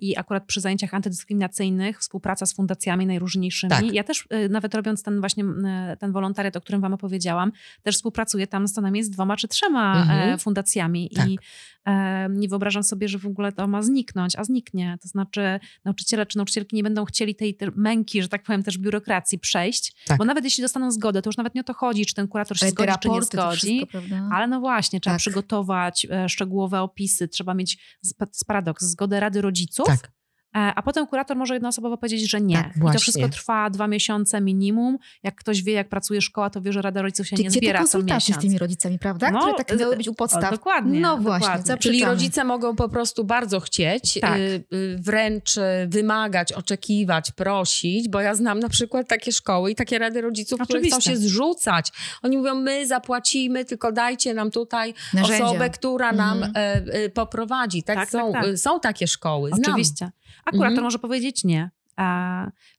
i akurat przy zajęciach antydyskryminacyjnych współpraca z fundacjami najróżniejszymi. Tak. Ja też e, nawet robiąc ten właśnie e, ten wolontariat, o którym wam opowiedziałam, też współpracuję tam co najmniej z dwoma czy trzema Mhm. e, fundacjami Tak. i e, nie wyobrażam sobie, że w ogóle to ma zniknąć, a zniknie. To znaczy nauczyciele czy nauczycielki nie będą chcieli tej, męki, że tak powiem, też biurokracji przejść, Tak. bo nawet jeśli dostaną zgodę, to już nawet nie o to chodzi, czy ten kurator się zgodzi, czy nie zgodzi. wszystko? Ale no właśnie, trzeba Tak. przygotować e, szczegółowe opisy, trzeba mieć z, z paradoks, zgodę Rady Rodziców, Tak. E, a potem kurator może jednoosobowo powiedzieć, że nie. Tak, I to wszystko trwa dwa miesiące minimum. Jak ktoś wie, jak pracuje szkoła, to wie, że Rada Rodziców się Czyli nie zbiera co miesiąc. z tymi rodzicami, prawda? No, Które tak miały być u podstaw. o, dokładnie, No właśnie, dokładnie. Czyli rodzice mogą po prostu bardzo chcieć, Tak. y, y, wręcz y, wymagać, oczekiwać, prosić, bo ja znam na przykład takie szkoły i takie rady rodziców, które chcą Oczywiście. się zrzucać. Oni mówią, my zapłacimy, tylko dajcie nam tutaj Narzędzia. osobę, która nam Mhm. e, e, poprowadzi. Tak, Tak, są, tak, tak. y, są takie szkoły, znam. Oczywiście. A kurator Mhm. może powiedzieć nie.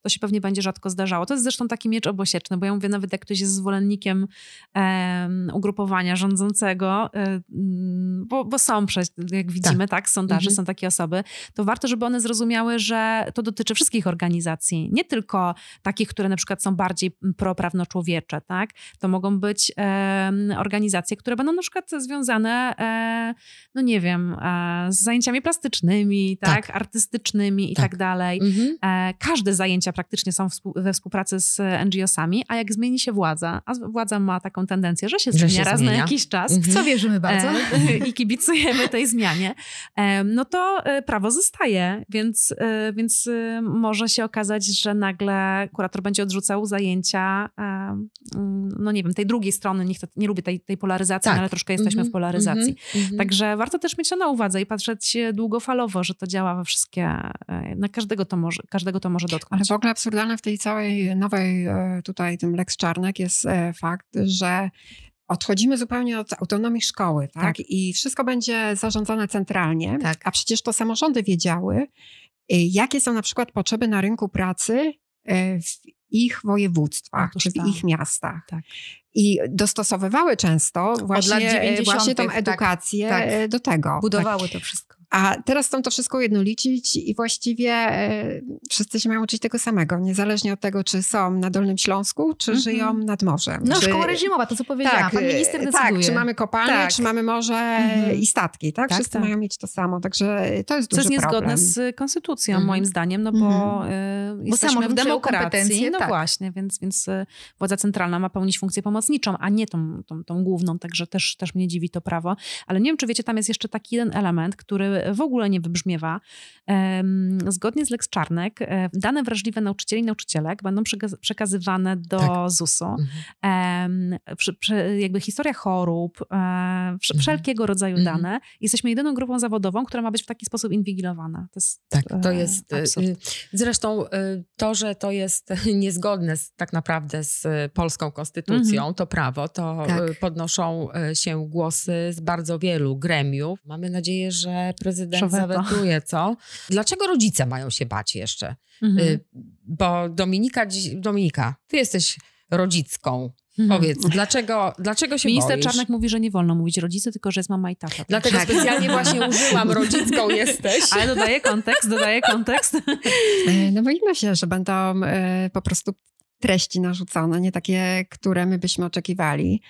To się pewnie będzie rzadko zdarzało. To jest zresztą taki miecz obosieczny, bo ja mówię, nawet jak ktoś jest zwolennikiem em, ugrupowania rządzącego, e, mm, bo, bo są, przecież, jak widzimy, tak, sondaże, Mhm. są takie osoby, to warto, żeby one zrozumiały, że to dotyczy wszystkich organizacji, nie tylko takich, które na przykład są bardziej proprawno-człowiecze, tak? To mogą być organizacje, które będą na przykład związane, e, no nie wiem, e, z zajęciami plastycznymi, tak, Tak. artystycznymi i Tak. tak, dalej. Mhm. Każde zajęcia praktycznie są we współpracy z NGO-sami, a jak zmieni się władza, a władza ma taką tendencję, że się Że zmienia się raz zmienia. na jakiś czas, Mhm. W co wierzymy bardzo? e, i kibicujemy tej zmianie, e, no to e, prawo zostaje, więc, więc może się okazać, że nagle kurator będzie odrzucał zajęcia, mm, no nie wiem, tej drugiej strony, nie, chcę, nie lubię tej, tej polaryzacji, Tak. ale troszkę jesteśmy Mhm. w polaryzacji. Mhm. Mhm. Także warto też mieć to na uwadze i patrzeć długofalowo, że to działa we wszystkie, na każdego to może, każdego to może Ale dotknąć. w ogóle absurdalne w tej całej nowej e, tutaj tym Lex Czarnek jest e, fakt, że odchodzimy zupełnie od autonomii szkoły, tak? Tak. I wszystko będzie zarządzane centralnie, Tak. a przecież to samorządy wiedziały, e, jakie są na przykład potrzeby na rynku pracy w ich województwach Otóż czy w tak. ich miastach. Tak. I dostosowywały często właśnie, 90., właśnie tą tak. edukację Tak. do tego. Budowały to wszystko. A teraz chcą to wszystko ujednolicić i właściwie e, wszyscy się mają uczyć tego samego, niezależnie od tego, czy są na Dolnym Śląsku, czy Mhm. żyją nad morzem. No czy, szkoła reżimowa, to co powiedziałam. Pan minister e, decyduje. Tak, czy mamy kopalnie, Tak. czy mamy morze Mhm. i statki, tak? Tak, Wszyscy tak. mają mieć to samo, także to jest Co duży jest niezgodne z konstytucją, Mhm. moim zdaniem, no bo, y, jesteśmy w demokracji. No tak. właśnie, więc, więc władza centralna ma pełnić funkcję pomocniczą, a nie tą, tą, tą główną, także też, też mnie dziwi to prawo. Ale nie wiem, czy wiecie, tam jest jeszcze taki jeden element, który w ogóle nie wybrzmiewa. Zgodnie z Lex Czarnek, e, dane wrażliwe nauczycieli i nauczycielek będą przekaz- przekazywane do Tak. ZUS-u. Mhm. Em, przy, przy, jakby historia chorób, e, Mhm. wszelkiego rodzaju Mhm. dane. Jesteśmy jedyną grupą zawodową, która ma być w taki sposób inwigilowana. To jest, Tak, to e, jest. y, absurd. y, Zresztą to, że to jest niezgodne z, tak naprawdę z polską konstytucją, Mhm. to prawo, to Tak. podnoszą się głosy z bardzo wielu gremiów. Mamy nadzieję, że prezydent weto. zawetuje, co? Dlaczego rodzice mają się bać jeszcze? Mhm. Y, Bo Dominika, Dominika, ty jesteś rodzicką. Mhm. Powiedz, dlaczego, dlaczego się Minister boisz? Czarnek mówi, że nie wolno mówić rodzicy, tylko że jest mama i tata. Dlatego Tak. specjalnie właśnie użyłam rodzicką jesteś. Ale dodaję kontekst, dodaję kontekst. E, No boimy się, że będą e, po prostu treści narzucone, nie takie, które my byśmy oczekiwali.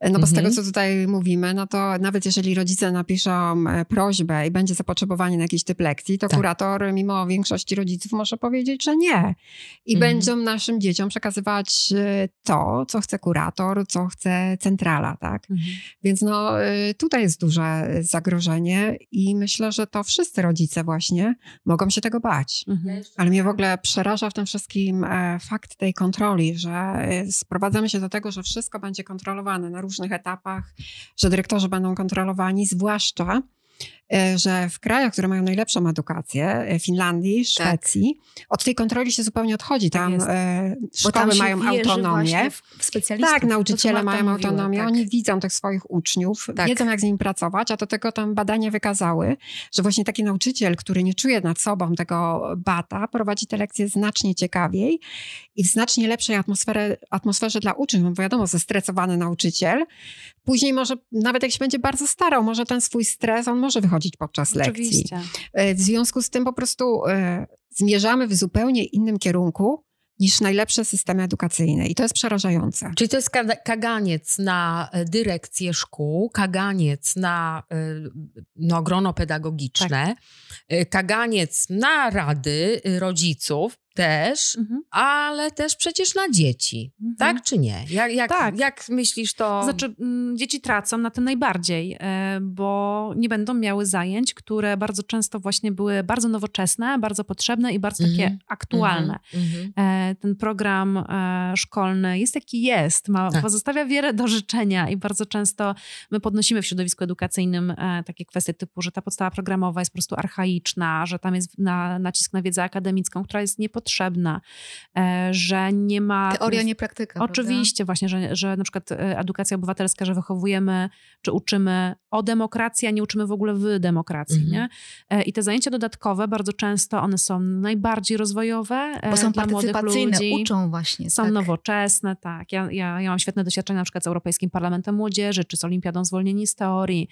E, No bo z Mhm. tego, co tutaj mówimy, no to nawet jeżeli rodzice napiszą e, prośbę i będzie zapotrzebowanie na jakiś typ lekcji, to Tak. kurator mimo większości rodziców może powiedzieć, że nie. I Mhm. będą naszym dzieciom przekazywać e, to, co chce kurator, co chce centrala, tak? Więc no, y, tutaj jest duże zagrożenie i myślę, że to wszyscy rodzice właśnie mogą się tego bać. Mhm. Ale mnie w ogóle przeraża w tym wszystkim e, fakt tej kontroli, że e, sprowadzamy się do tego, że wszystko będzie kontrolowane na różnych etapach, że dyrektorzy będą kontrolowani, zwłaszcza że w krajach, które mają najlepszą edukację, e, Finlandii, Szwecji, od tej kontroli się zupełnie odchodzi. Tak Tam e, tam szkoły się mają autonomię. Tak, nauczyciele mają mówiła, autonomię, tak. oni widzą tych swoich uczniów, Tak. wiedzą jak z nimi pracować, a do tego tam badania wykazały, że właśnie taki nauczyciel, który nie czuje nad sobą tego bata, prowadzi te lekcje znacznie ciekawiej i w znacznie lepszej atmosferze, atmosferze dla uczniów, bo wiadomo, zestresowany nauczyciel, później może, nawet jak się będzie bardzo starał, może ten swój stres, on może wychodzić podczas lekcji. Oczywiście. E, W związku z tym po prostu e, zmierzamy w zupełnie innym kierunku niż najlepsze systemy edukacyjne i to jest przerażające. Czyli to jest kaganiec na e, dyrekcję szkół, kaganiec na e, no, grono pedagogiczne, e, kaganiec na rady rodziców też, Mhm. ale też przecież na dzieci. Mhm. Tak czy nie? Jak, jak, Tak. jak myślisz to? Znaczy, mm, dzieci tracą na tym najbardziej, e, bo nie będą miały zajęć, które bardzo często właśnie były bardzo nowoczesne, bardzo potrzebne i bardzo takie Mhm. aktualne. Mhm, mhm. E, Ten program e, szkolny jest jaki jest, ma, Tak. pozostawia wiele do życzenia i bardzo często my podnosimy w środowisku edukacyjnym takie kwestie typu, że ta podstawa programowa jest po prostu archaiczna, że tam jest na, nacisk na wiedzę akademicką, która jest niepotrzebna, e, że nie ma... Teoria, nie praktyka. Oczywiście, właśnie, że, że na przykład e, edukacja obywatelska, że wychowujemy czy uczymy o demokracji, a nie uczymy w ogóle w demokracji. Mhm. Nie? E, I te zajęcia dodatkowe bardzo często one są najbardziej rozwojowe Bo są dla partycypacyjne, ludzi. uczą właśnie. Są tak. nowoczesne, tak. Ja, ja, ja mam świetne doświadczenia na przykład z Europejskim Parlamentem Młodzieży, czy z Olimpiadą Zwolnieni z Teorii,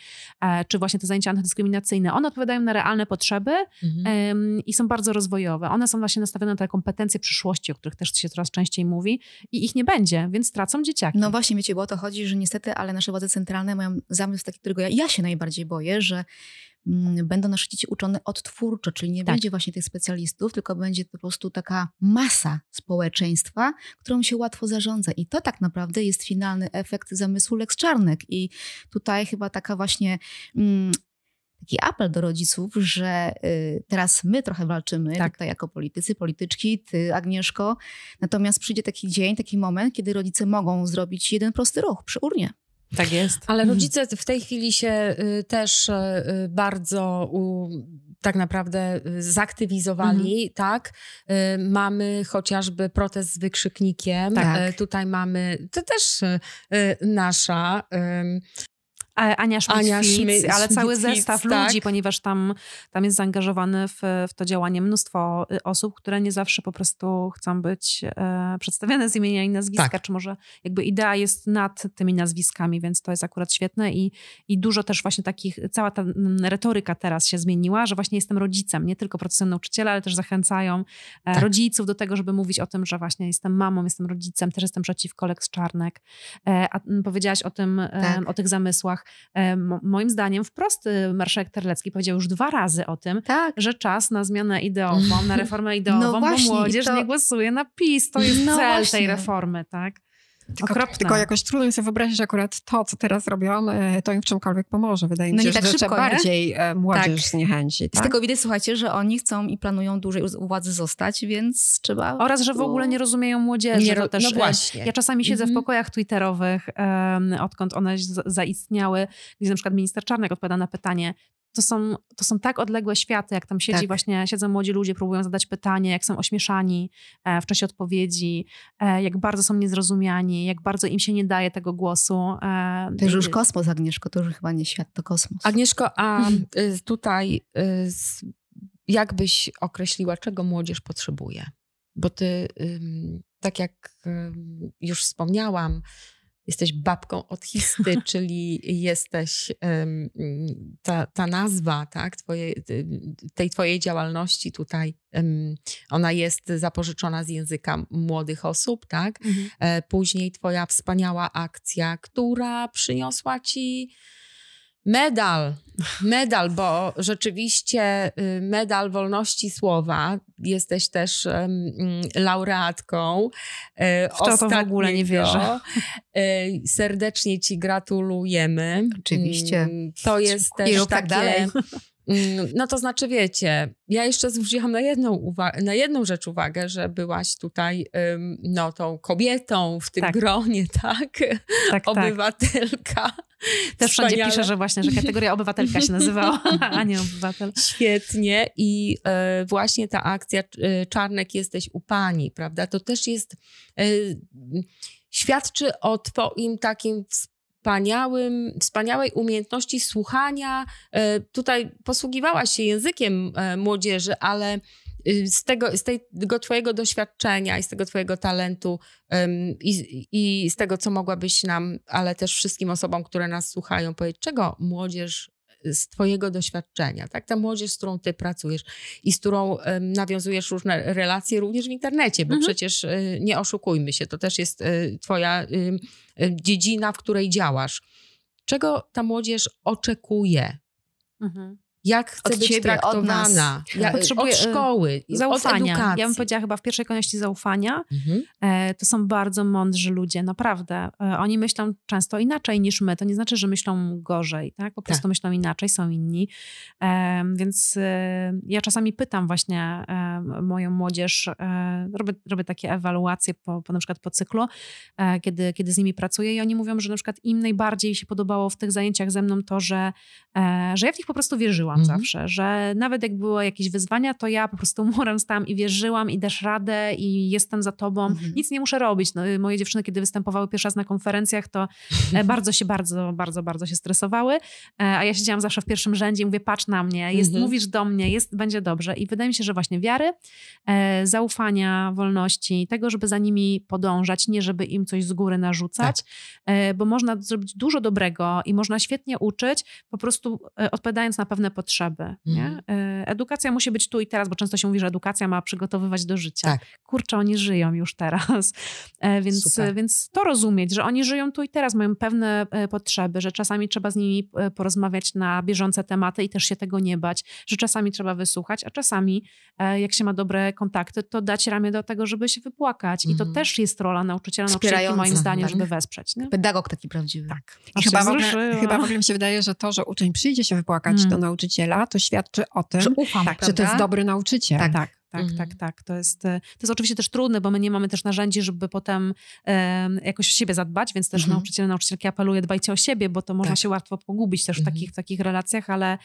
czy właśnie te zajęcia antydyskryminacyjne. One odpowiadają na realne potrzeby Mhm. i są bardzo rozwojowe. One są właśnie nastawione na te kompetencje przyszłości, o których też się coraz częściej mówi i ich nie będzie, więc tracą dzieciaki. No właśnie, wiecie, bo o to chodzi, że niestety, ale nasze władze centralne mają zamysł taki, którego ja, ja się najbardziej boję, że mm, będą nasze dzieci uczone odtwórczo, czyli nie Tak. będzie właśnie tych specjalistów, tylko będzie po prostu taka masa społeczeństwa, którą się łatwo zarządza. I to tak naprawdę jest finalny efekt zamysłu Lex Czarnek. I tutaj chyba taka właśnie... Mm, Taki apel do rodziców, że y, teraz my trochę walczymy Tak. tutaj jako politycy, polityczki, ty Agnieszko, Natomiast przyjdzie taki dzień, taki moment, kiedy rodzice mogą zrobić jeden prosty ruch przy urnie. tak jest. Ale Mhm. rodzice w tej chwili się y, też y, bardzo u, tak naprawdę zaktywizowali, tak? Y, Mamy chociażby protest z wykrzyknikiem. Tak. Tutaj mamy, to też nasza Ania Schmidt- ale cały zestaw tak. ludzi, ponieważ tam, tam jest zaangażowane w, w to działanie mnóstwo y, osób, które nie zawsze po prostu chcą być e, przedstawiane z imienia i nazwiska, Tak. czy może jakby idea jest nad tymi nazwiskami, więc to jest akurat świetne i, i dużo też właśnie takich, cała ta mm, retoryka teraz się zmieniła, że właśnie jestem rodzicem, nie tylko procesem nauczyciela, ale też zachęcają e, Tak. rodziców do tego, żeby mówić o tym, że właśnie jestem mamą, jestem rodzicem, też jestem przeciwko Lex Czarnek. E, a powiedziałaś o tym, e, Tak. o tych zamysłach. E, mo- moim zdaniem wprost y, marszałek Terlecki powiedział już dwa razy o tym, Tak. że czas na zmianę ideową, na reformę ideową, No właśnie, bo młodzież to- nie głosuje na PiS. To jest No cel właśnie. tej reformy, tak? Tylko, Okropne. tylko jakoś trudno mi sobie wyobrazić, że akurat to, co teraz robią, e, to im w czymkolwiek pomoże. Wydaje mi No się, nie tak że szybko, trzeba nie? bardziej e, młodzież Tak. zniechęci. Z Tak? tego widać, słuchajcie, że oni chcą i planują dłużej u władzy zostać, więc trzeba... Oraz, że w ogóle nie rozumieją młodzieży. Nie to ro- też, no e, właśnie. Ja czasami siedzę Mhm. w pokojach twitterowych, em, odkąd one z- zaistniały, gdzie na przykład minister Czarnek odpowiada na pytanie, to są, to są tak odległe światy, jak tam siedzi Tak. właśnie, siedzą młodzi ludzie, próbują zadać pytanie, jak są ośmieszani e, w czasie odpowiedzi, e, jak bardzo są niezrozumiani, jak bardzo im się nie daje tego głosu. E, To już, już kosmos, Agnieszko, to już chyba nie świat, to kosmos. Agnieszko, a y, tutaj y, jak byś określiła, czego młodzież potrzebuje? Bo ty, tak jak już wspomniałam, jesteś babką od histy, czyli jesteś ym, ta, ta nazwa tak, twoje, tej twojej działalności tutaj, ym, ona jest zapożyczona z języka młodych osób, tak? Mhm. E, Później twoja wspaniała akcja, która przyniosła ci medal. Medal, bo rzeczywiście y, medal wolności słowa. Jesteś też laureatką. e, W to to w ogóle nie wierzę. E, Serdecznie ci gratulujemy. Oczywiście. Mm, To jest I też rób tak takie... dalej. Mm, No to znaczy, wiecie, ja jeszcze zwróciłam na jedną, na jedną rzecz uwagę, że byłaś tutaj ym, no, tą kobietą w tym Tak. gronie, tak? Tak, tak. Obywatelka. Też wszędzie pisze, że właśnie, że kategoria obywatelka się nazywała, a nie obywatel. Świetnie i e, właśnie ta akcja e, Czarnek jesteś u pani, prawda? To też jest, e, świadczy o twoim takim wspaniałym, wspaniałej umiejętności słuchania. E, tutaj posługiwałaś się językiem e, młodzieży, ale y, z tego, z tego twojego doświadczenia i z tego twojego talentu i, i z tego, co mogłabyś nam, ale też wszystkim osobom, które nas słuchają, powiedzieć, czego młodzież z twojego doświadczenia, tak? Ta młodzież, z którą ty pracujesz i z którą nawiązujesz różne relacje również w internecie, bo Mhm. przecież y, nie oszukujmy się, to też jest y, twoja y, dziedzina, w której działasz. Czego ta młodzież oczekuje? Mhm. Jak chce Od być ciebie, od traktowana? nas. Ja, Potrzebuje, od y, szkoły, od Zaufania. edukacji. Ja bym powiedziała chyba w pierwszej kolejności zaufania. Mhm. E, To są bardzo mądrzy ludzie, naprawdę. E, Oni myślą często inaczej niż my. To nie znaczy, że myślą gorzej, tak? Po prostu myślą inaczej, są inni. E, Więc e, ja czasami pytam właśnie e, moją młodzież, e, robię, robię takie ewaluacje po, po na przykład po cyklu, e, kiedy, kiedy z nimi pracuję i oni mówią, że na przykład im najbardziej się podobało w tych zajęciach ze mną to, że, że ja w nich po prostu wierzyłam Mhm. zawsze, że nawet jak były jakieś wyzwania, to ja po prostu murem stałam i wierzyłam i dasz radę i jestem za tobą. Mhm. Nic nie muszę robić. No, y, moje dziewczyny, kiedy występowały pierwszy raz na konferencjach, to e, bardzo się, bardzo, bardzo, bardzo się stresowały, e, a ja siedziałam zawsze w pierwszym rzędzie i mówię, patrz na mnie, jest, Mhm. mówisz do mnie, jest, będzie dobrze. I wydaje mi się, że właśnie wiary, e, zaufania, wolności, tego, żeby za nimi podążać, nie żeby im coś z góry narzucać, e, bo można zrobić dużo dobrego i można świetnie uczyć, po prostu odpowiadając na pewne potrzeby. Nie? Mhm. E, Edukacja musi być tu i teraz, bo często się mówi, że edukacja ma przygotowywać do życia. Tak. Kurczę, oni żyją już teraz. E, Więc, Super. więc to rozumieć, że oni żyją tu i teraz, mają pewne e, potrzeby, że czasami trzeba z nimi porozmawiać na bieżące tematy i też się tego nie bać, że czasami trzeba wysłuchać, a czasami, jak się ma dobre kontakty, to dać ramię do tego, żeby się wypłakać. I to Mhm. też jest rola nauczyciela, nauczycielki moim zdaniem, tak. żeby wesprzeć. Nie? Pedagog taki prawdziwy. Tak. Chyba, w ogóle, chyba w ogóle mi się wydaje, że to, że uczeń przyjdzie się wypłakać Mm. do nauczyciela, to świadczy o tym, Że ufam, tak, że to jest dobry nauczyciel. Tak, tak, tak, Mhm. tak, tak. To jest, e, to jest oczywiście też trudne, bo my nie mamy też narzędzi, żeby potem em, jakoś o siebie zadbać, więc też Mhm. nauczyciele, nauczycielki apeluję, dbajcie o siebie, bo to można Tak. się łatwo pogubić też w Mhm. takich, w takich relacjach, ale,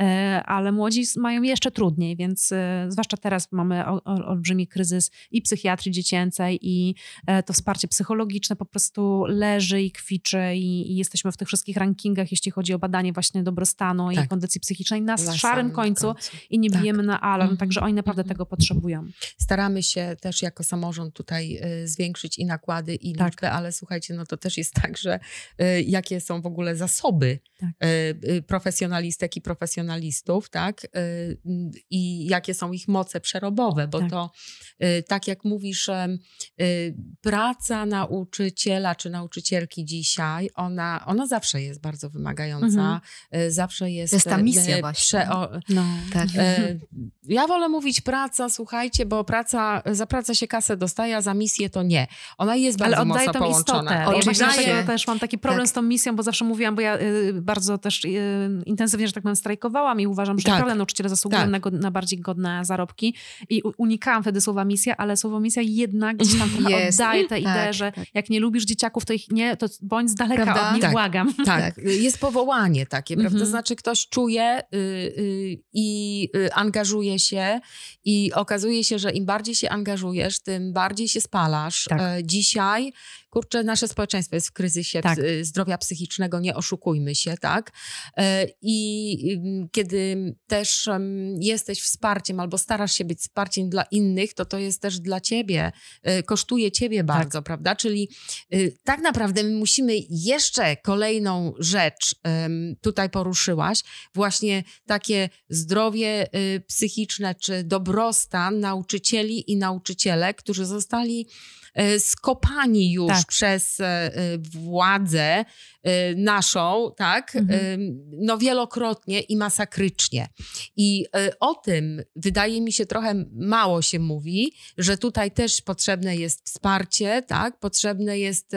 e, ale młodzi mają jeszcze trudniej, więc e, zwłaszcza teraz mamy o, o, olbrzymi kryzys i psychiatrii dziecięcej i e, to wsparcie psychologiczne po prostu leży i kwiczy i, i jesteśmy w tych wszystkich rankingach, jeśli chodzi o badanie właśnie dobrostanu i Tak. kondycji psychicznej na Na szarym samym końcu i nie Tak. bijemy na alarm, Mhm. także oni naprawdę Mhm. tego potrzebują. Staramy się też jako samorząd tutaj y, zwiększyć i nakłady, i Tak. liczbę, ale słuchajcie, no to też jest tak, że y, jakie są w ogóle zasoby Tak. y, profesjonalistek i profesjonalistów, tak? I jakie są ich moce przerobowe, bo Tak. to tak jak mówisz, praca nauczyciela czy nauczycielki dzisiaj, ona, ona zawsze jest bardzo wymagająca, Mhm. zawsze jest... To jest ta misja właśnie. No. Tak. Ja wolę mówić praca praca, słuchajcie, bo praca, za pracę się kasę dostaje, a za misję to nie. Ona jest bardzo Ale oddaje mocno tą istotę. Ja Oddaje- dlatego też mam taki problem Tak. z tą misją, bo zawsze mówiłam, bo ja y, bardzo też y, intensywnie, że tak powiem, strajkowałam i uważam, że Tak. naprawdę nauczyciele zasługują Tak. na, na bardziej godne zarobki i unikałam wtedy słowa misja, ale słowo misja jednak gdzieś tam trochę Jest. oddaje tę Tak, ideę, że tak. jak nie lubisz dzieciaków, to ich nie, to bądź z daleka Prawda? od nich, Tak. błagam. Tak, jest powołanie takie, prawda? Mhm. To znaczy ktoś czuje y, y, i y, angażuje się i okazuje się, że im bardziej się angażujesz, tym bardziej się spalasz. Tak. E, Dzisiaj, kurczę, nasze społeczeństwo jest w kryzysie Tak. ps- zdrowia psychicznego, nie oszukujmy się, tak? E, I ym, kiedy też jesteś wsparciem albo starasz się być wsparciem dla innych, to to jest też dla ciebie, e, kosztuje ciebie bardzo, prawda? Czyli tak naprawdę my musimy jeszcze kolejną rzecz tutaj poruszyłaś, właśnie takie zdrowie psychiczne czy dobrostan nauczycieli i nauczycielek, którzy zostali e, skopani już Tak. przez e, e, władzę e, naszą, tak, Mhm. No wielokrotnie i masakrycznie. I e, o tym wydaje mi się trochę mało się mówi, że tutaj też potrzebne jest wsparcie, tak, potrzebne jest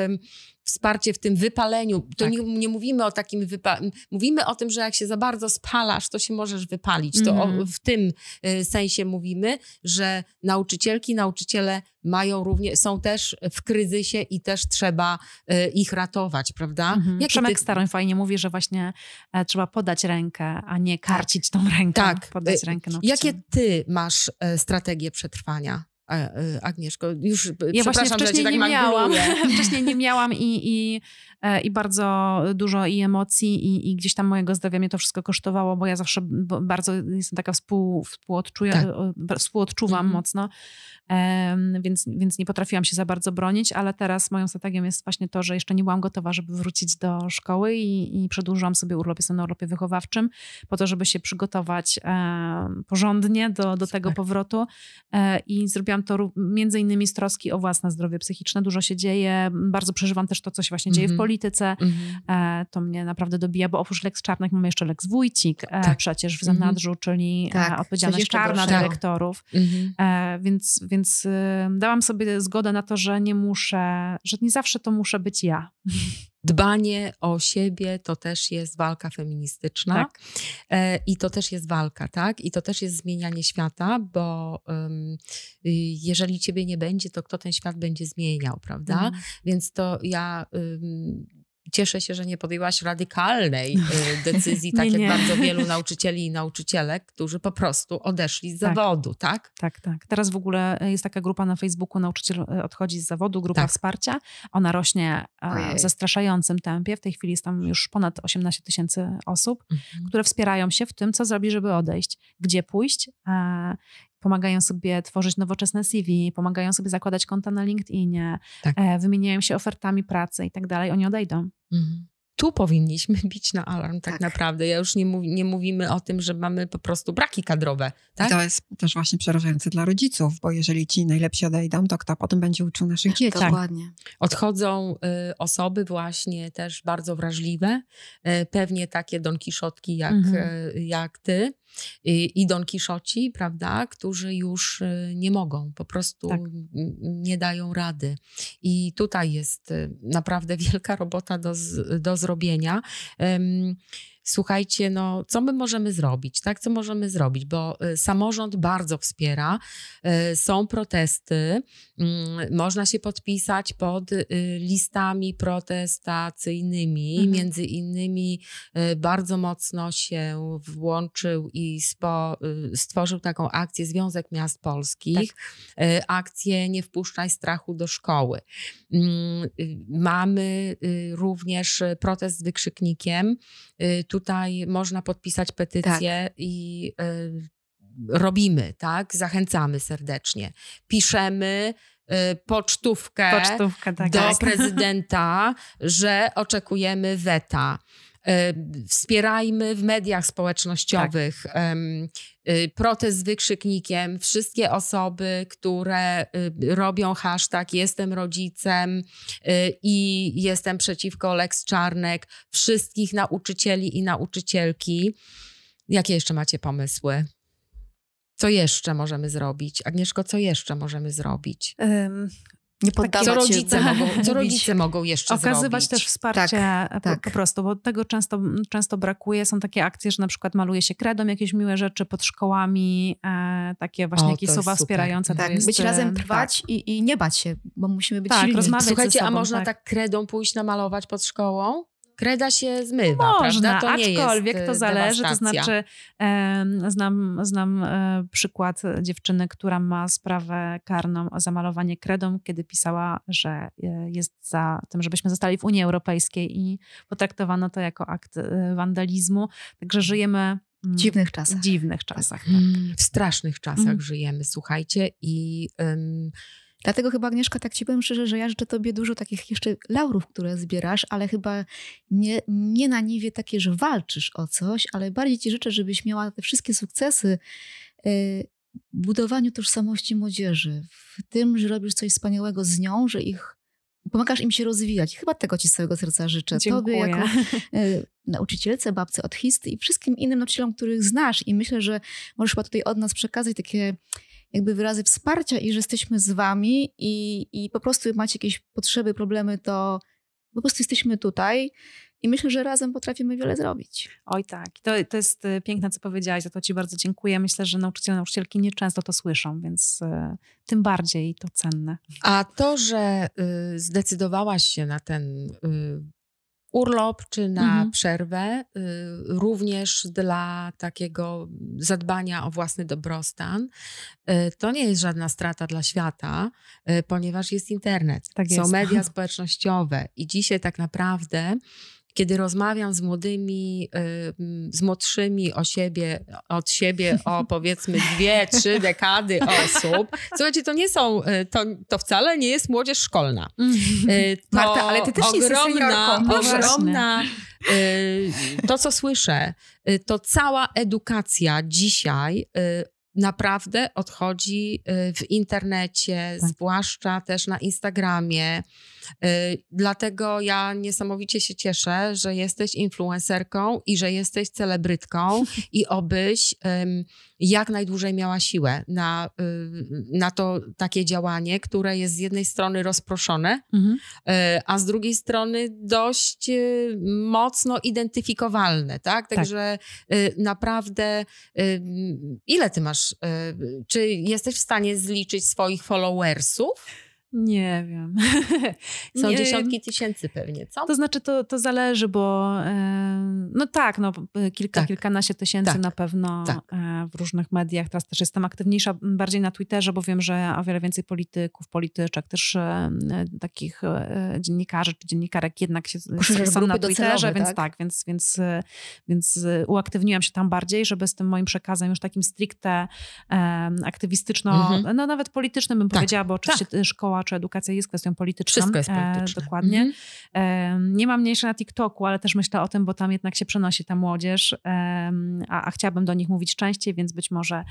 wsparcie w tym wypaleniu. To Tak. nie, nie mówimy o takim wypaleniu, mówimy o tym, że jak się za bardzo spalasz, to się możesz wypalić. To Mhm. o, w tym e, sensie mówimy, że nauczycielki, nauczyciele mają również, są też w kryzysie i też trzeba e, ich ratować, prawda? Mhm. Jakie Przemek ty- Staroń fajnie mówi, że właśnie e, trzeba podać rękę, a nie karcić tą rękę. Tak. Podać Y, rękę Jakie ty masz e, strategię przetrwania? E, Agnieszko, już e, Ja właśnie wcześniej tak nie miałam. wcześniej nie miałam i, i, e, i bardzo dużo i emocji i, i gdzieś tam mojego zdrowia mnie to wszystko kosztowało, bo ja zawsze bardzo jestem taka współ, współodczuję, Tak. współodczuwam Mhm. mocno, Em, więc, więc nie potrafiłam się za bardzo bronić, ale teraz moją strategią jest właśnie to, że jeszcze nie byłam gotowa, żeby wrócić do szkoły i, i przedłużyłam sobie urlop, jestem na urlopie wychowawczym, po to, żeby się przygotować porządnie do, do tego powrotu e, i zrobiłam to między innymi z troski o własne zdrowie psychiczne. Dużo się dzieje, bardzo przeżywam też to, co się właśnie dzieje w Mhm. polityce. Mhm. E, to mnie naprawdę dobija, bo oprócz Lex Czarnek mamy jeszcze Lex Wójcik e, Tak. przecież w Mhm. zanadrzu, czyli Tak, e, coś odpowiedzialność gorszego. dyrektorów. Mhm. E, więc więc dałam sobie zgodę na to, że nie muszę, że nie zawsze to muszę być ja. Dbanie o siebie to też jest walka feministyczna Tak. e, i to też jest walka, tak? I to też jest zmienianie świata, bo y, jeżeli ciebie nie będzie, to kto ten świat będzie zmieniał, prawda? Mhm. Więc to ja cieszę się, że nie podjęłaś radykalnej y, decyzji, tak Nie, jak nie. bardzo wielu nauczycieli i nauczycielek, którzy po prostu odeszli z Tak. zawodu, tak? Tak, tak. Teraz w ogóle jest taka grupa na Facebooku, nauczyciel e, odchodzi z zawodu, grupa Tak. wsparcia. Ona rośnie Ojej. w zastraszającym tempie. W tej chwili jest tam już ponad 18 tysięcy osób, które wspierają się w tym, co zrobić, żeby odejść, gdzie pójść. Pomagają sobie tworzyć nowoczesne CV, pomagają sobie zakładać konta na LinkedInie, Tak. e, wymieniają się ofertami pracy i tak dalej. Oni odejdą. Mhm. Tu powinniśmy bić na alarm, tak, Tak. naprawdę. Ja już nie, mówi, nie mówimy o tym, że mamy po prostu braki kadrowe, tak? I to jest też właśnie przerażające dla rodziców, bo jeżeli ci najlepsi odejdą, to kto potem będzie uczył naszych dzieci? Dokładnie. Odchodzą y, osoby właśnie też bardzo wrażliwe, y, pewnie takie Don Kiszotki jak, Mhm. y, jak ty i Don Kiszoci, prawda, którzy już y, nie mogą, po prostu Tak. nie dają rady. I tutaj jest y, naprawdę wielka robota do, z, do zrobienia. Em, Słuchajcie, no co my możemy zrobić, tak? Co możemy zrobić? Bo y, samorząd bardzo wspiera, y, są protesty, mm, można się podpisać pod y, listami protestacyjnymi. Mhm. Między innymi bardzo mocno się włączył i spo, stworzył taką akcję Związek Miast Polskich. Y, Akcję Nie wpuszczaj strachu do szkoły. Mm, Mamy również protest z wykrzyknikiem. Y, Tutaj można podpisać petycję i y, robimy, tak? Zachęcamy serdecznie. Piszemy y, pocztówkę Pocztówka, tak. do tak. prezydenta, że oczekujemy weta. Wspierajmy w mediach społecznościowych em, y, protest z wykrzyknikiem. Wszystkie osoby, które y, robią hashtag jestem rodzicem y, i jestem przeciwko Lex Czarnek, wszystkich nauczycieli i nauczycielki. Jakie jeszcze macie pomysły? Co jeszcze możemy zrobić? Agnieszko, co jeszcze możemy zrobić? Nie Co poddawać się. rodzice, mogą, co rodzice mogą jeszcze Okazywać zrobić? też wsparcie Tak, po, tak. po prostu, bo tego często, często brakuje. Są takie akcje, że na przykład maluje się kredą jakieś miłe rzeczy pod szkołami, e, takie właśnie O, jakieś słowa super. wspierające. Tak, jest, być e, razem tak. trwać i, i nie bać się, bo musimy być Tak, silni. rozmawiać ze Słuchajcie, a sobą, można tak. tak kredą pójść namalować pod szkołą? Kreda się zmywa, Można, prawda? To nie aczkolwiek jest to e, zależy, to znaczy em, znam, znam e, przykład dziewczyny, która ma sprawę karną o zamalowanie kredą, kiedy pisała, że e, jest za tym, żebyśmy zostali w Unii Europejskiej i potraktowano to jako akt e, wandalizmu. Także żyjemy mm, W dziwnych czasach. w dziwnych czasach. Tak. Mm, W strasznych czasach Mm. żyjemy, słuchajcie, i ym, Dlatego chyba, Agnieszka, tak ci powiem szczerze, że ja życzę tobie dużo takich jeszcze laurów, które zbierasz, ale chyba nie, nie na niwie takie, że walczysz o coś, ale bardziej ci życzę, żebyś miała te wszystkie sukcesy y, w budowaniu tożsamości młodzieży, w tym, że robisz coś wspaniałego z nią, że ich pomagasz im się rozwijać. Chyba tego ci z całego serca życzę. Tobie Dziękuję. jako y, nauczycielce, babce od histy i wszystkim innym nauczycielom, których znasz i myślę, że możesz chyba tutaj od nas przekazać takie jakby wyrazy wsparcia i że jesteśmy z wami i, i po prostu macie jakieś potrzeby, problemy, to po prostu jesteśmy tutaj i myślę, że razem potrafimy wiele zrobić. Oj tak, to, to jest e, piękne, co powiedziałaś, za to ci bardzo dziękuję. Myślę, że nauczyciele, nauczycielki nieczęsto to słyszą, więc e, tym bardziej to cenne. A to, że y, zdecydowałaś się na ten y, urlop czy na Mhm. przerwę, y, również dla takiego zadbania o własny dobrostan, y, to nie jest żadna strata dla świata, y, ponieważ jest internet, Tak są jest. media społecznościowe i dzisiaj tak naprawdę kiedy rozmawiam z młodymi, y, mm, z młodszymi o siebie, od siebie o powiedzmy dwie, trzy dekady osób, słuchajcie, to nie są, y, to, to wcale nie jest młodzież szkolna. Y, To Marta, ale ty też nie jesteś ogromna, ogromna, y, to co słyszę, to cała edukacja dzisiaj naprawdę odchodzi w internecie, Tak. zwłaszcza też na Instagramie. Y, Dlatego ja niesamowicie się cieszę, że jesteś influencerką i że jesteś celebrytką i obyś jak najdłużej miała siłę na, y, na to takie działanie, które jest z jednej strony rozproszone, Mhm. E, a z drugiej strony dość mocno identyfikowalne, tak? Także e, naprawdę ile ty masz, czy jesteś w stanie zliczyć swoich followersów? Nie wiem. Są Nie, dziesiątki tysięcy pewnie, co? To znaczy, to, to zależy, bo e, no tak, no, p- kilka, Tak. kilkanaście tysięcy Tak. na pewno Tak. e, w różnych mediach. Teraz też jestem aktywniejsza bardziej na Twitterze, bo wiem, że o wiele więcej polityków, polityczek, też e, e, takich e, dziennikarzy czy dziennikarek jednak się Poszerzasz są na Twitterze, docelowe, więc tak? tak, więc, więc, e, więc e, uaktywniłam się tam bardziej, żeby z tym moim przekazem już takim stricte e, aktywistyczno, Mhm. no nawet politycznym bym Tak, powiedziała, bo oczywiście szkoła czy edukacja jest kwestią polityczną. Wszystko jest polityczne. E, dokładnie. Mhm. Em, Nie mam mniejsze na TikToku, ale też myślę o tym, bo tam jednak się przenosi ta młodzież, a, a chciałabym do nich mówić częściej, więc być może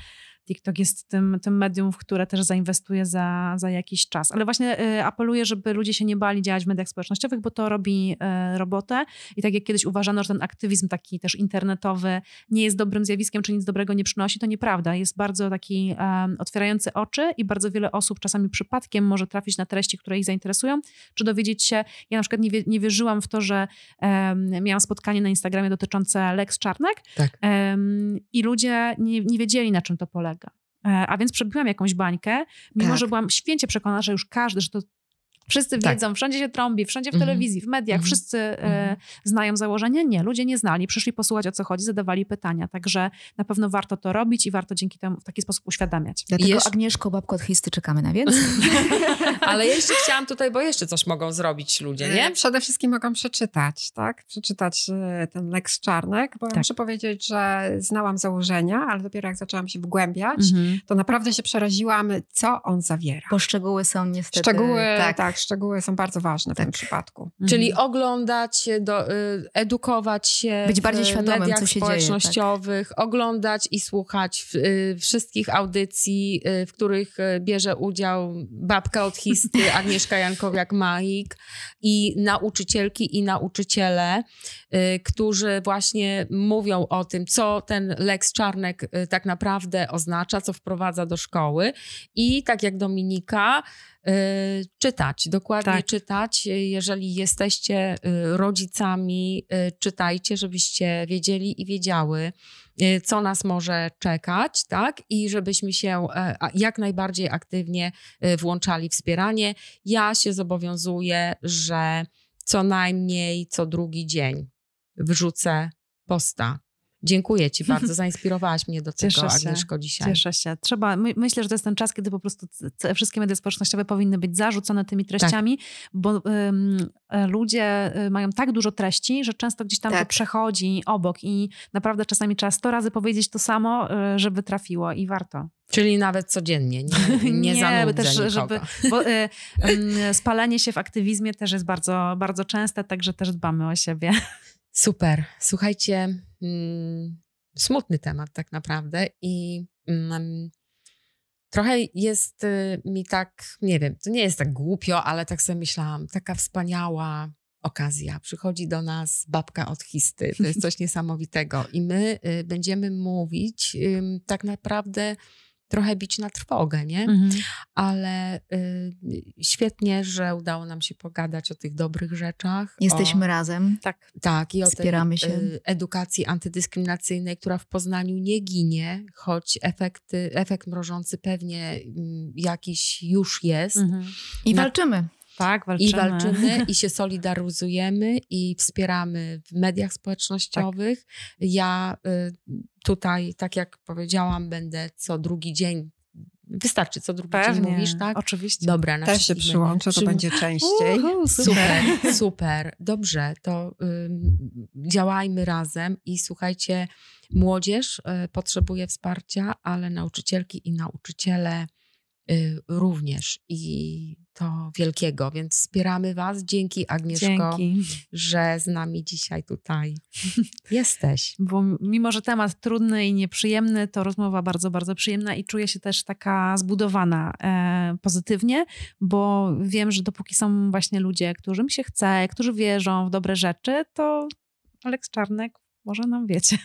TikTok jest tym, tym medium, w które też zainwestuję za, za jakiś czas. Ale właśnie e, apeluję, żeby ludzie się nie bali działać w mediach społecznościowych, bo to robi e, robotę. I tak jak kiedyś uważano, że ten aktywizm taki też internetowy nie jest dobrym zjawiskiem, czy nic dobrego nie przynosi, to nieprawda. Jest bardzo taki em, otwierający oczy i bardzo wiele osób czasami przypadkiem może trafić na treści, które ich zainteresują, czy dowiedzieć się. Ja na przykład nie, wie, nie wierzyłam w to, że em, miałam spotkanie na Instagramie dotyczące Lex Czarnek Tak. em, i ludzie nie, nie wiedzieli, na czym to polega. E, A więc przebiłam jakąś bańkę, mimo Tak. że byłam święcie przekonana, że już każdy, że to wszyscy Tak. wiedzą, wszędzie się trąbi, wszędzie w Mhm. telewizji, w mediach, Mhm. wszyscy e, Mhm. znają założenie. Nie, ludzie nie znali, przyszli posłuchać o co chodzi, zadawali pytania. Także na pewno warto to robić i warto dzięki temu w taki sposób uświadamiać. Dlatego Jeszcze- Agnieszko, babko od histy, czekamy na więcej. Ale jeszcze chciałam tutaj, bo jeszcze coś mogą zrobić ludzie, nie? E, Przede wszystkim mogą przeczytać, tak? Przeczytać e, ten Lex Czarnek, bo ja Tak. muszę powiedzieć, że znałam założenia, ale dopiero jak zaczęłam się wgłębiać, Mhm. to naprawdę się przeraziłam, co on zawiera. Bo szczegóły są niestety... Szczegóły, tak. Tak, szczegóły są bardzo ważne w tym przypadku. Czyli Mhm. oglądać, do, y, edukować się Być w bardziej świadomym, mediach co się dzieje, tak. społecznościowych, oglądać i słuchać w, y, wszystkich audycji, y, w których bierze udział babka od Histy, Agnieszka Jankowiak-Maik i nauczycielki i nauczyciele, którzy właśnie mówią o tym, co ten Lex Czarnek y, tak naprawdę oznacza, co wprowadza do szkoły i tak jak Dominika, y, czytać, dokładnie Tak. czytać. Jeżeli jesteście y, rodzicami, y, czytajcie, żebyście wiedzieli i wiedziały, y, co nas może czekać, tak? I żebyśmy się e, jak najbardziej aktywnie y, włączali w wspieranie. Ja się zobowiązuję, że co najmniej co drugi dzień wrzucę posta. Dziękuję Ci bardzo, zainspirowałaś mnie do tego, Cieszę się. Agnieszko, dzisiaj. Cieszę się. Trzeba, my, myślę, że to jest ten czas, kiedy po prostu wszystkie media społecznościowe powinny być zarzucone tymi treściami, bo ym, e, ludzie y, mają tak dużo treści, że często gdzieś tam to Tak. przechodzi obok i naprawdę czasami trzeba sto razy powiedzieć to samo, y, żeby trafiło i warto. Czyli nawet codziennie, nie, nie, bo zanudzę też, nikogo. żeby, bo y, ym, spalenie się w aktywizmie też jest bardzo, bardzo częste, także też dbamy o siebie. Super. Słuchajcie, mm, smutny temat tak naprawdę i mm, trochę jest y, mi tak, nie wiem, to nie jest tak głupio, ale tak sobie myślałam, taka wspaniała okazja. Przychodzi do nas babka od Histy. To jest coś niesamowitego. I my y, będziemy mówić ym, tak naprawdę trochę bić na trwogę, nie? Mhm. Ale y, świetnie, że udało nam się pogadać o tych dobrych rzeczach. Jesteśmy o, razem. Tak. tak, i o Wspieramy tej się. y, edukacji antydyskryminacyjnej, która w Poznaniu nie ginie, choć efekty, efekt mrożący pewnie mm, jakiś już jest. Mhm. I Na- walczymy. Tak, walczymy. I walczymy, i się solidaryzujemy, i wspieramy w mediach społecznościowych. Ja y, tutaj, tak jak powiedziałam, będę co drugi dzień. Wystarczy co drugi Pewnie, dzień mówisz, tak? oczywiście. Dobra, na Też się przyłączę, to będzie częściej. Uhu, Super, super. Dobrze, to działajmy razem i słuchajcie, młodzież y, potrzebuje wsparcia, ale nauczycielki i nauczyciele y, również i to wielkiego, więc wspieramy Was. Dzięki Agnieszko, Dzięki. że z nami dzisiaj tutaj jesteś. Bo mimo, że temat trudny i nieprzyjemny, to rozmowa bardzo, bardzo przyjemna i czuję się też taka zbudowana e, pozytywnie, bo wiem, że dopóki są właśnie ludzie, którym się chce, którzy wierzą w dobre rzeczy, to Aleks Czarnek może nam wiecie.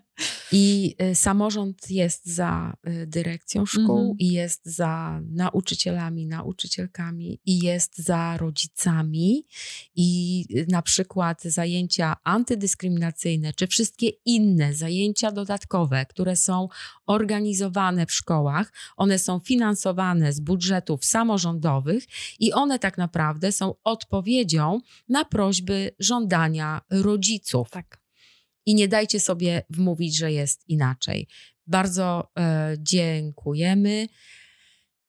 I y, samorząd jest za y, dyrekcją szkół, Mhm. i jest za nauczycielami, nauczycielkami, i jest za rodzicami. I y, na przykład zajęcia antydyskryminacyjne, czy wszystkie inne zajęcia dodatkowe, które są organizowane w szkołach, one są finansowane z budżetów samorządowych i one tak naprawdę są odpowiedzią na prośby, żądania rodziców Tak. I nie dajcie sobie wmówić, że jest inaczej. Bardzo e, dziękujemy.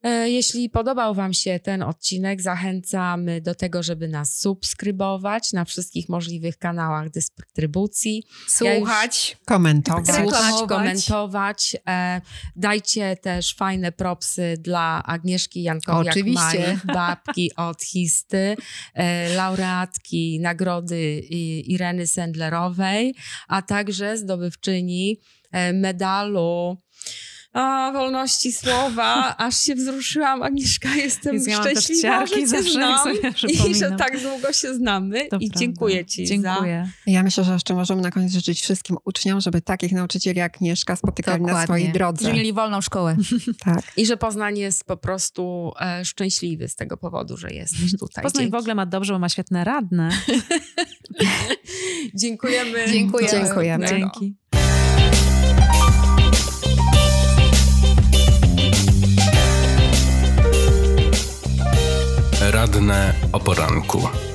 E, jeśli podobał Wam się ten odcinek, zachęcamy do tego, żeby nas subskrybować na wszystkich możliwych kanałach dystrybucji. Ja Słuchać. Komentować. Słuchać, komentować. E, dajcie też fajne propsy dla Agnieszki Jankowiak Oczywiście. babki od Histy, e, laureatki nagrody Ireny Sendlerowej, a także zdobywczyni medalu a, wolności słowa. Aż się wzruszyłam. Agnieszka, jestem też szczęśliwa, że cię znam i że tak długo się znamy. To I prawda. dziękuję Ci za... Dziękuję. Ja myślę, że jeszcze możemy na koniec życzyć wszystkim uczniom, żeby takich nauczycieli jak Agnieszka spotykali na Dokładnie. swojej drodze. Że mieli wolną szkołę. Tak. I że Poznań jest po prostu e, szczęśliwy z tego powodu, że jesteś tutaj. Poznań Dzięki. w ogóle ma dobrze, bo ma świetne radne. Dziękujemy. Dziękujemy. Dziękujemy. Dzięki. Radne o poranku.